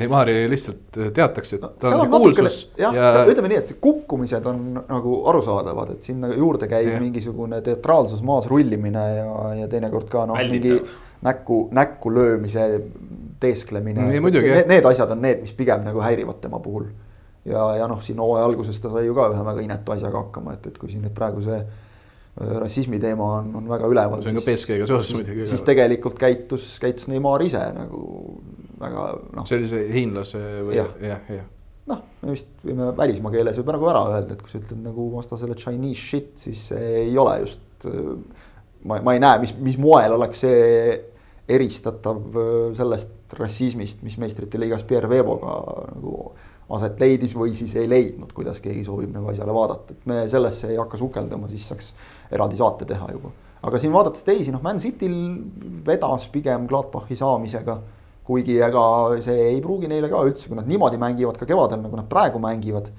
Neimari lihtsalt teatakse, et no, ta on see kuulsus. jah ja..., ütleme nii, et see kukkumised on nagu arusaadavad, et sinna juurde käib ja. mingisugune teatraalsus, maas rullimine ja, ja teinekord ka noh, mingi näkku, näkku löömise teesklemine mm,. Need, need asjad on need, mis pigem nagu häirivad tema puhul. ja, ja noh, siin hooaja alguses ta sai ju ka ühe väga inetu asjaga hakkama, et, et kui siin nüüd praegu see äh, rassismi teema on, on väga üleval. see on ka BSG-ga seoses muidugi. siis tegelikult käitus, käitus Neimar ise nagu väga noh. see oli see hiinlase või jah, jah, jah noh, me vist võime välismaa keeles võib nagu ära öelda, et kui sa ütled nagu vastasele Chinese shit, siis see ei ole just. Äh, ma, ma ei näe, mis, mis moel oleks see eristatav äh, sellest rassismist, mis meistrite liigas Pierre Veeboga nagu aset leidis või siis ei leidnud, kuidas keegi soovib nagu asjale vaadata, et me sellesse ei hakka sukelduma, siis saaks eraldi saate teha juba. aga siin vaadates teisi, noh, Man Cityl vedas pigem Gladbachi saamisega. kuigi ega see ei pruugi neile ka üldse, kui nad niimoodi mängivad ka kevadel, nagu nad praegu mängivad.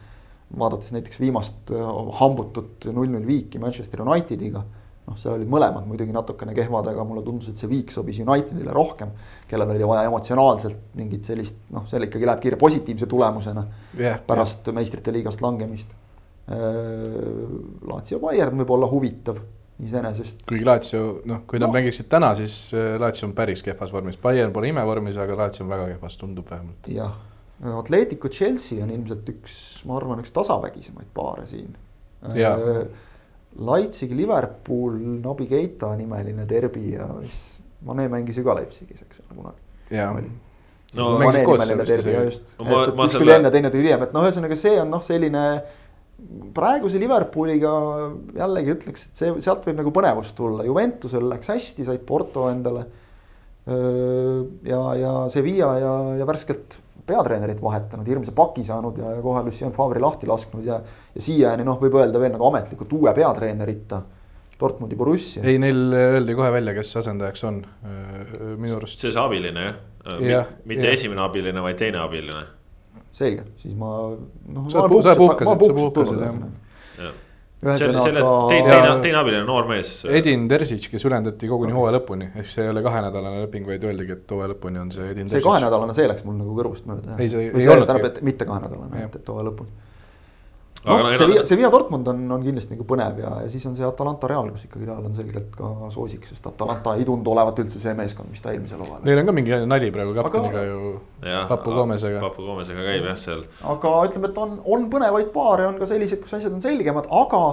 vaadates näiteks viimast äh, hambutut null-null viiki Manchester Unitediga noh, seal olid mõlemad muidugi natukene kehvad, aga mulle tundus, et see viik sobis Unitedile rohkem. kellel oli vaja emotsionaalselt mingit sellist, noh, seal ikkagi läheb kiire positiivse tulemusena yeah, pärast yeah. meistrite liigast langemist. Äh, Lazio Bayern võib olla huvitav iseenesest. kuigi Lazio, noh, kui nad no. mängiksid täna, siis äh, Lazio on päris kehvas vormis, Bayern pole imevormis, aga Lazio on väga kehvas, tundub vähemalt. jah, Atletico Chelsea on ilmselt üks, ma arvan, üks tasavägisemaid paare siin. Äh, Leipzigi, Liverpool, Nabi Keita nimeline derbi ja siis Mane mängis ju ka Leipzigis, eks ole, kunagi. jaa. no Mane nimeline derbi just, et, et üks tuli enne, teine tuli hiljem, et noh, ühesõnaga see on noh, selline. praeguse Liverpooliga jällegi ütleks, et see, sealt võib nagu põnevust tulla, Juventusel läks hästi, said Porto endale. ja, ja Sevilla ja, ja värskelt peatreenerit vahetanud, hirmsa paki saanud ja, ja kohe Lucien Favre lahti lasknud ja. ja siiani noh, võib öelda veel nagu ametlikult uue peatreenerita. Dortmundi Borussia. ei, neil öeldi kohe välja, kes asendajaks on minu arust. see see abiline jah ja,, mitte ja. esimene abiline, vaid teine abiline. selge, siis ma noh. sa puhkasid, sa puhkasid jah ühesõnaga teine, teine, abiline noor mees. Edin Terzic, kes ülendati koguni hooaja lõpuni, ehk see ei ole kahenädalane leping, vaid öeldigi, et hooaja lõpuni on see Edin see Terzic. kahenädalane, see läks mul nagu kõrvust mööda. Ei, see ei olnudki. tähendab, et mitte kahenädalane, et hooaja lõpuni. Aga noh see Via Dortmund on, on kindlasti nagu põnev ja, ja siis on see Atalanta Real, kus ikkagi Real on selgelt ka soosik, sest Atalanta ei tundu olevat üldse see meeskond, mis ta eelmisel hooajal. Neil on ka mingi nali praegu kapteniga ju, jah, Papu Gomezega. Papu Gomezega käib jah seal. aga ütleme, et on, on põnevaid paare, on ka selliseid, kus asjad on selgemad, aga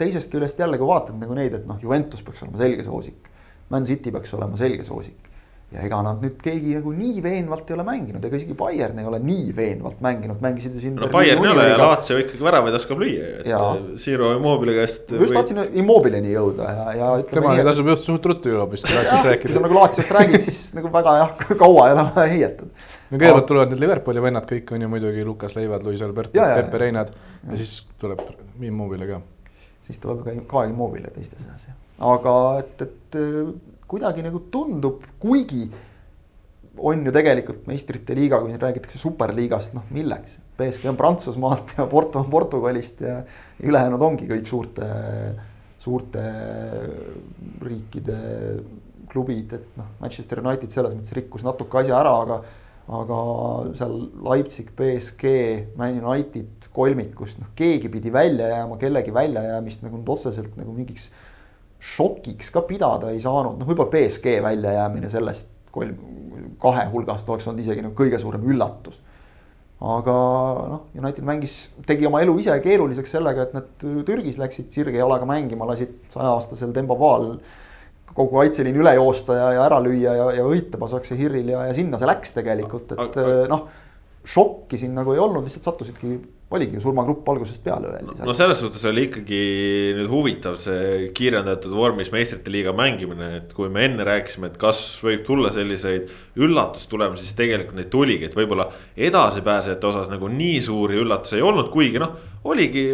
teisest küljest jälle, kui vaatad nagu neid, et noh, Juventus peaks olema selge soosik. Man City peaks olema selge soosik. Ja ega nad nüüd keegi nagu nii veenvalt ei ole mänginud, ega isegi Bayern ei ole nii veenvalt mänginud, mängisid ju siin. no Bayern ei ole ja Lazio ikkagi väravaid oskab lüüa ju, Jaa. et Zero Immobile käest. ma just tahtsin Immobileni jõuda ja, ja ütleme temaga nii, et tasub just suht ruttu jõuab vist jah, Laatsist kui sa rääkida. nagu Laatsiast räägid, siis nagu väga jah, kaua ei ole vaja heietada. no kõigepealt tulevad need Liverpooli vennad kõik on ju muidugi Lukas Leivad, Luis Alberto, Ja, ja, Pepe ja. Reinad ja siis tuleb Immobile ka. siis tuleb ka, ka Immobile teiste seas jah. aga et, et äh, kuidagi nagu tundub, kuigi on ju tegelikult meistrite liiga, kui siin räägitakse superliigast, noh milleks. BSG on Prantsusmaalt ja Porto on Portugalist ja ülejäänud ongi kõik suurte, suurte riikide klubid, et noh, Manchester United selles mõttes rikkus natuke asja ära, aga aga seal Leipzig, BSG, Man United kolmikust, noh keegi pidi välja jääma, kellegi väljajäämist nagu nüüd otseselt nagu mingiks šokiks ka pidada ei saanud, noh võib-olla BSG väljajäämine sellest kolm, kahe hulgast oleks olnud isegi nagu kõige suurem üllatus. aga noh, United mängis, tegi oma elu ise keeruliseks sellega, et nad Türgis läksid sirge jalaga mängima, lasid saja-aastasel Dembaval kogu kaitseliin üle joosta ja, ja ära lüüa ja, ja võita Basakse Hiril ja, ja sinna see läks tegelikult, et noh. šokki siin nagu ei olnud, lihtsalt sattusidki, oligi surmagrupp algusest peale öeldi no selles suhtes oli ikkagi nüüd huvitav see kiirendatud vormis meistrite liiga mängimine, et kui me enne rääkisime, et kas võib tulla selliseid üllatustulemusi, siis tegelikult neid tuligi, et võib-olla edasipääsejate osas nagu nii suuri üllatusi ei olnud, kuigi noh. oligi,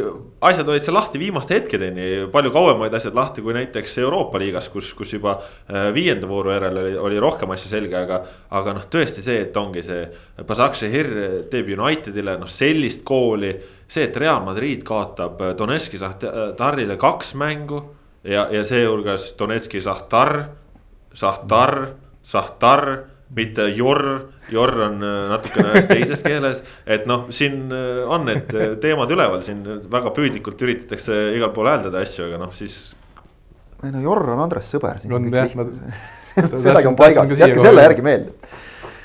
asjad olid seal lahti viimaste hetkedeni, palju kauemaid asjad lahti kui näiteks Euroopa liigas, kus, kus juba äh, viienda vooru järel oli, oli rohkem asju selge, aga. aga noh, tõesti see, et ongi see Basak Shehir teeb Unitedile noh sellist kooli see, et Real Madrid kaotab äh, Donetski Šahtarile kaks mängu ja, ja seehulgas Donetski Šahtar, Šahtar, Šahtar, mitte Jor, Jor on äh, natukene ühes teises keeles. et noh, siin äh, on need äh, teemad üleval, siin väga püüdlikult üritatakse igal pool hääldada asju, aga noh, siis ei no Jorr on Andres sõber sellega on paigas jätke selle järgi meelde.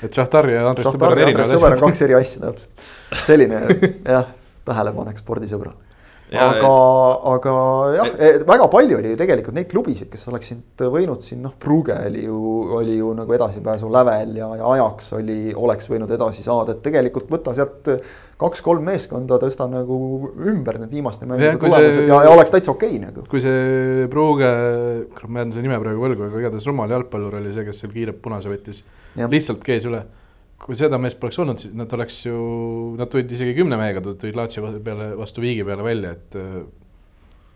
et Šahtar ja Andres Sõber Šahtar on erinevad sõber asjad. kaks eri asja täpselt, selline jah, tähelepanek spordisõbrale. Ja, aga, aga jah, väga palju oli ju tegelikult neid klubisid, kes oleksid võinud siin noh, Brugge oli ju, oli ju nagu edasipääsu lävel ja, ja Ajax oli, oleks võinud edasi saada, et tegelikult võta sealt kaks-kolm meeskonda, tõsta nagu ümber need viimaste mängude kui see- tulemused ja, ja oleks täitsa okei nagu. kui see Pruuge, ma jään selle nime praegu võlgu, aga igatahes rumal jalgpallur oli see, kes seal kiire punase võttis, lihtsalt kees üle. Kui seda meest poleks olnud, siis nad oleks ju, nad tulid isegi kümne mehega, tulid Laatsi peale vastu viigi peale välja, et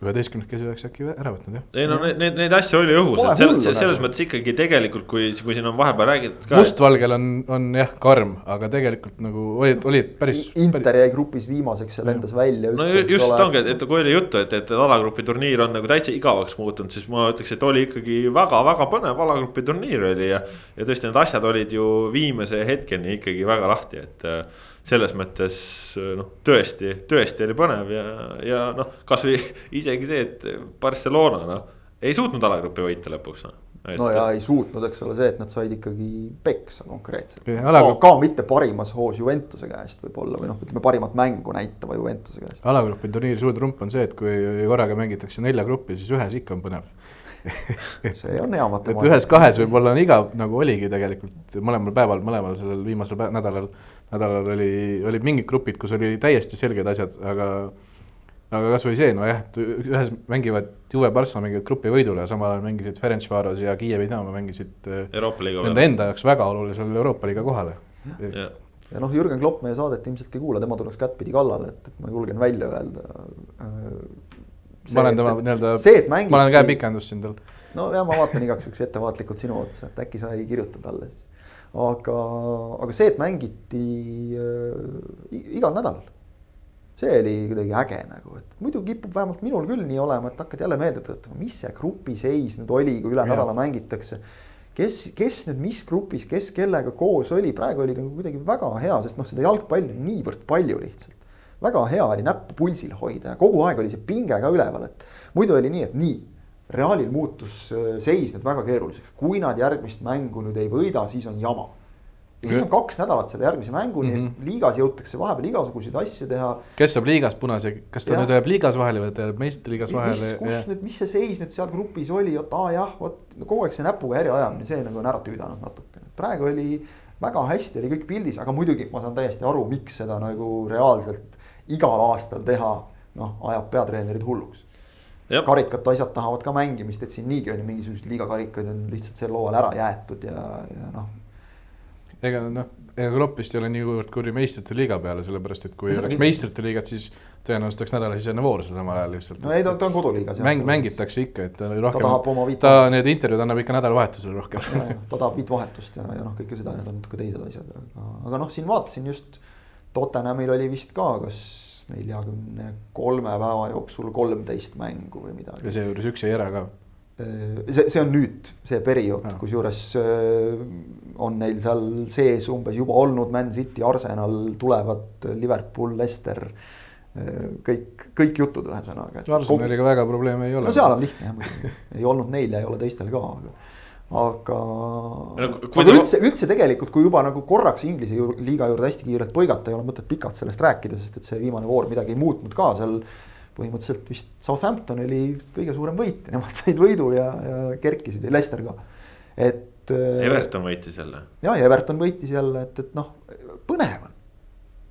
äh, üheteistkümnekesi oleks äkki ära võtnud jah. ei no need, need, neid asju oli õhus, et selles, selles nagu. mõttes ikkagi tegelikult, kui, kui siin on vahepeal räägitud ka. mustvalgel on, on jah karm, aga tegelikult nagu olid, olid päris. Inter jäi grupis viimaseks ja lendas välja no just ongi, et, et kui oli juttu, et, et alagrupi turniir on nagu täitsa igavaks muutunud, siis ma ütleks, et oli ikkagi väga-väga põnev alagrupi turniir oli ja. ja tõesti, need asjad olid ju viimase hetkeni ikkagi väga lahti, et selles mõttes äh, noh, tõesti, tõesti oli põnev ja, ja noh, kasvõi isegi see, et Barcelona noh, ei suutnud alagrupi võita lõpuks noh. no ja ei suutnud, eks ole, see, et nad said ikkagi peksa konkreetselt. Ja ka, alagrupp- ka mitte parimas hoos Juventuse käest võib-olla või noh, ütleme parimat mängu näitava Juventuse käest. alagrupi turniiri suur trump on see, et kui korraga mängitakse nelja gruppi, siis ühes ikka on põnev. see on hea et matemaatika. ühes-kahes võib-olla on igav, nagu oligi tegelikult mõlemal päeval, mõlemal sellel viimasel päev, nädalal, nädalal oli, olid mingid grupid, kus oli täiesti selged asjad, aga aga kasvõi see, nojah, et ühes mängivad Juve, Barca mängivad grupi võidule ja samal ajal mängisid Ferencvaros ja Kiievi Dinamo mängisid äh, Euroopa liiga enda enda jaoks väga olulisel Euroopa liiga kohale. jah, ja noh, Jürgen Klopp meie saadet ilmselt ei kuula, tema tuleks kättpidi kallale, et, et ma julgen välja öelda. ma olen tema nii-öelda, see, et mängiti. ma olen käepikendus siin tal. no ja ma vaatan igaks juhuks ettevaatlikult sinu otsa, et äkki sa ei kirjuta talle siis. aga, aga see, et mängiti äh, igal nädalal. see oli kuidagi äge nagu, et muidu kipub vähemalt minul küll nii olema, et hakkad jälle meelde tuletama, mis see grupi seis nüüd oli, kui üle Jaa. nädala mängitakse. kes, kes nüüd mis grupis, kes kellega koos oli, praegu oli nagu kuidagi väga hea, sest noh, seda jalgpalli on niivõrd palju lihtsalt. väga hea oli näppu pulsil hoida ja kogu aeg oli see pinge ka üleval, et muidu oli nii, et nii. Realil muutus äh, seis nüüd väga keeruliseks, kui nad järgmist mängu nüüd ei võida, siis on jama. ja siis on kaks nädalat selle järgmise mänguni mm. -hmm. liigas jõutakse vahepeal igasuguseid asju teha kes saab liigas punase, kas ta Jah. nüüd jääb liigas vahele või ta jääb meistriliigas vahele? kus nüüd, mis see seis nüüd seal grupis oli, et aa jah, vot kogu aeg see näpuga järje ajamine, see nagu on ära tüüdanud natukene. praegu oli väga hästi oli kõik pildis, aga muidugi ma saan täiesti aru, miks seda nagu reaalselt igal aastal teha, noh, ajab peatreenerid hulluks. Jah. karikate asjad tahavad ka mängimist, et siin niigi on ju mingisugused liigakarikad on lihtsalt sel hooajal ära jäetud ja, ja noh. ega noh, ega Klopp vist ei ole niivõrd kuri meistrite liiga peale, sellepärast et kui oleks meistrite liigat, siis tõenäoliselt oleks nädalasisene voor sel samal ajal lihtsalt. no ei, ta, ta on koduliigas. mäng, mängitakse ikka, et ta rohkem tahab oma viit- ta need intervjuud annab ikka nädalavahetusel rohkem ta tahab viitvahetust ja, ja noh, kõike seda, need on natuke teised asjad, aga, aga noh, siin vaatasin just. Tottenhamil oli vist ka, kas neljakümne kolme päeva jooksul kolmteist mängu või midagi ja seejuures üks jäi ära ka. see, see on nüüd see periood kusjuures äh, on neil seal sees umbes juba olnud Man City, Arsenal tulevad Liverpool, Leicester. kõik, kõik jutud ühesõnaga. Arsenaliga väga probleeme ei ole. no seal on lihtne jah muidugi, ei olnud neil ja ei ole teistel ka, aga, aga No aga üldse, üldse tegelikult, kui juba nagu korraks Inglise liiga juurde hästi kiirelt põigata, ei ole mõtet pikalt sellest rääkida, sest et see viimane voor midagi ei muutnud ka seal põhimõtteliselt vist Southampton oli kõige suurem võit ja nemad said võidu ja, ja kerkisid ja Leicester ka. et. Everton võitis jälle. ja, ja Everton võitis jälle, et, et noh, põnev on.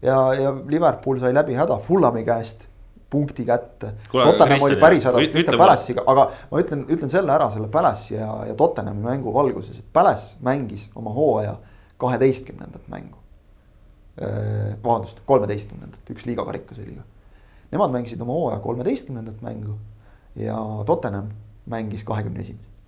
ja, ja Liverpool sai läbi häda Fulhami käest punkti kätte. Tottenham oli päris hädas mulle- Palace'iga, aga ma ütlen, ütlen selle ära selle Palace'i ja, ja Tottenhami mängu valguses, et Palace mängis oma hooaja kaheteistkümnendat mängu. vabandust, kolmeteistkümnendat, üks liigakarikas oli ka. Nemad mängisid oma hooaja kolmeteistkümnendat mängu ja Tottenham mängis kahekümne esimest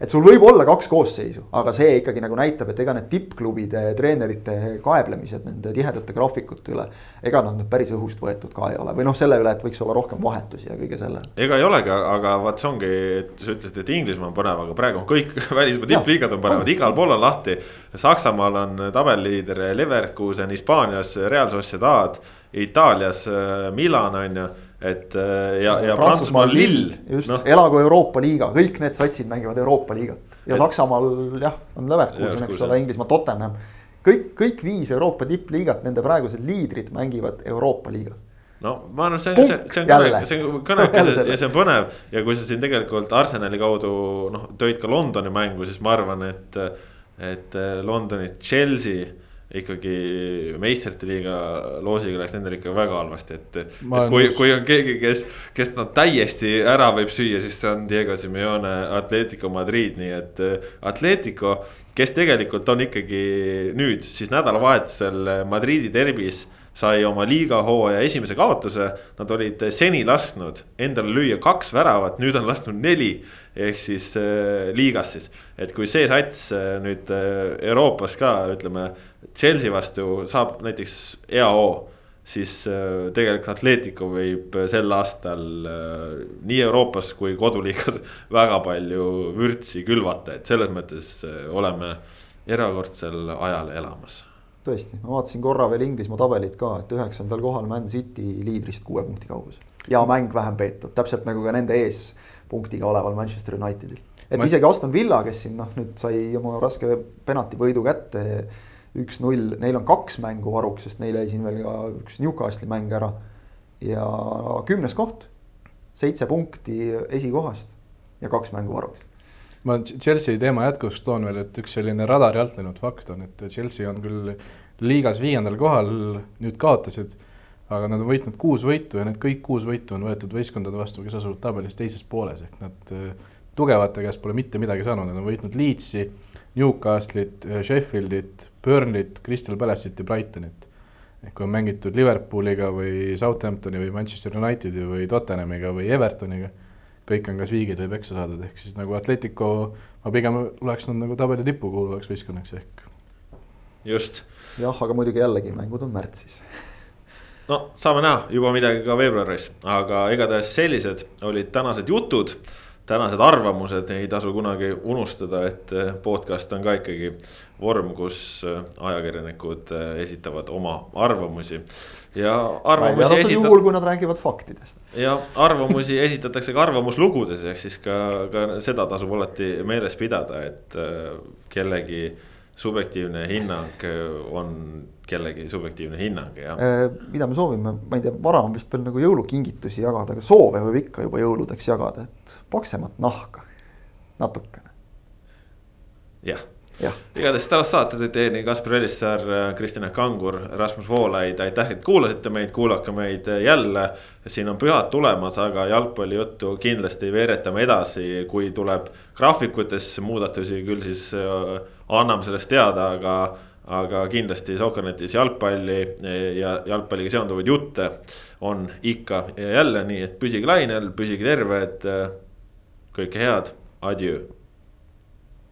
et sul võib olla kaks koosseisu, aga see ikkagi nagu näitab, et ega need tippklubide treenerite kaeblemised nende tihedate graafikute üle. ega nad nüüd päris õhust võetud ka ei ole või noh, selle üle, et võiks olla rohkem vahetusi ja kõige sellele. ega ei olegi, aga vaat see ongi, et sa ütlesid, et Inglismaa on põnev, aga praegu on kõik välismaa tippliigad on põnevad, on. igal pool on lahti. Saksamaal on tabeliliider Leverkusen, Hispaanias Real Sociedad, Itaalias äh, Milan on ju, et äh, ja, ja Prantsusmaal Lill. just no., elagu Euroopa liiga, kõik need satsid mängivad Euroopa liigat ja Et- Saksamaal jah, on Leverkusen, eks ole, Inglismaa Tottenham. kõik, kõik viis Euroopa tippliigat, nende praegused liidrid mängivad Euroopa liigas. no ma arvan, see, see, see on kõnekas, see on kõnekas ja- see on põnev. ja kui sa siin tegelikult Arsenali kaudu noh, tõid ka Londoni mängu, siis ma arvan, et, et Londoni Chelsea ikkagi meistrite liiga loosiga läks nendel ikka väga halvasti, et. Kui kui on keegi, kes, kes nad täiesti ära võib süüa, siis see on Diego Simeone Atletico Madrid, nii et äh, Atletico, kes tegelikult on ikkagi nüüd siis nädalavahetusel Madridi derbis sai oma liiga hooaja esimese kaotuse. Nad olid seni lasknud endale lüüa kaks väravat, nüüd on lasknud neli ehk siis äh, liigas siis. et kui see sats äh, nüüd äh, Euroopas ka ütleme Chelsea vastu saab näiteks hea hoo siis äh, tegelikult Atletico võib äh, sel aastal äh, nii Euroopas kui koduliigas väga palju vürtsi külvata, et selles mõttes oleme erakordsel ajal elamas. tõesti, ma vaatasin korra veel Inglismaa tabelit ka, et üheksandal kohal Man City liidrist kuue punkti kaugusel. ja mäng vähem peetud, täpselt nagu ka nende ees punktiga oleval Manchester Unitedil. et ma... isegi Aston Villa, kes siin noh, nüüd sai oma raske penaltivõidu kätte üks-null, neil on kaks mängu varuks, sest neil jäi siin veel ka üks Newcastle'i mäng ära. ja kümnes koht, seitse punkti esikohast ja kaks mängu varuks. ma Chelsea teema jätkuks toon veel, et üks selline radari alt läinud fakt on, et Chelsea on küll liigas viiendal kohal, nüüd kaotasid. aga nad on võitnud kuus võitu ja need kõik kuus võitu on võetud võistkondade vastu, kes asuvad tabelis teises pooles, ehk nad tugevate käest pole mitte midagi saanud, nad on võitnud Leedsi, Newcastle'it, Sheffieldit, Burnley't, Crystal Palace'it ja Brightonit. ehk kui on mängitud Liverpooliga või Southamptoni või Manchester Unitedi või Tottenhamiga või Evertoniga, kõik on kas viigid või peksa saadud, ehk siis nagu Atletico, ma pigem oleks nad nagu tabeli tippu kuuluvaks võistkonnaks ehk. just. jah, aga muidugi jällegi mängud on märtsis no saame näha juba midagi ka veebruaris, aga igatahes sellised olid tänased jutud tänased arvamused ei tasu kunagi unustada, et podcast on ka ikkagi vorm, kus ajakirjanikud esitavad oma arvamusi. ja arvamusi esitab. juhul, kui nad räägivad faktidest. ja arvamusi esitatakse ka arvamuslugudes, ehk siis ka, ka seda tasub alati meeles pidada, et kellegi subjektiivne hinnang on kellegi subjektiivne hinnang ja. Äh, mida me soovime, ma ei tea, vara on vist veel nagu jõulukingitusi jagada, aga soove võib ikka juba jõuludeks jagada, et paksemat nahka natukene. jah ja., igatahes tänast saadet tõid teieni Kaspar Elissaar, Kristjan Kangur, Rasmus Voolaid, aitäh, et kuulasite meid, kuulake meid jälle. siin on pühad tulemas, aga jalgpallijuttu kindlasti veeretame edasi, kui tuleb graafikutes muudatusi, küll siis äh, anname sellest teada, aga aga kindlasti Sokkernetis jalgpalli ja jalgpalliga seonduvaid jutte on ikka ja jälle, nii et püsige lainel, püsige terved. kõike head, adjöö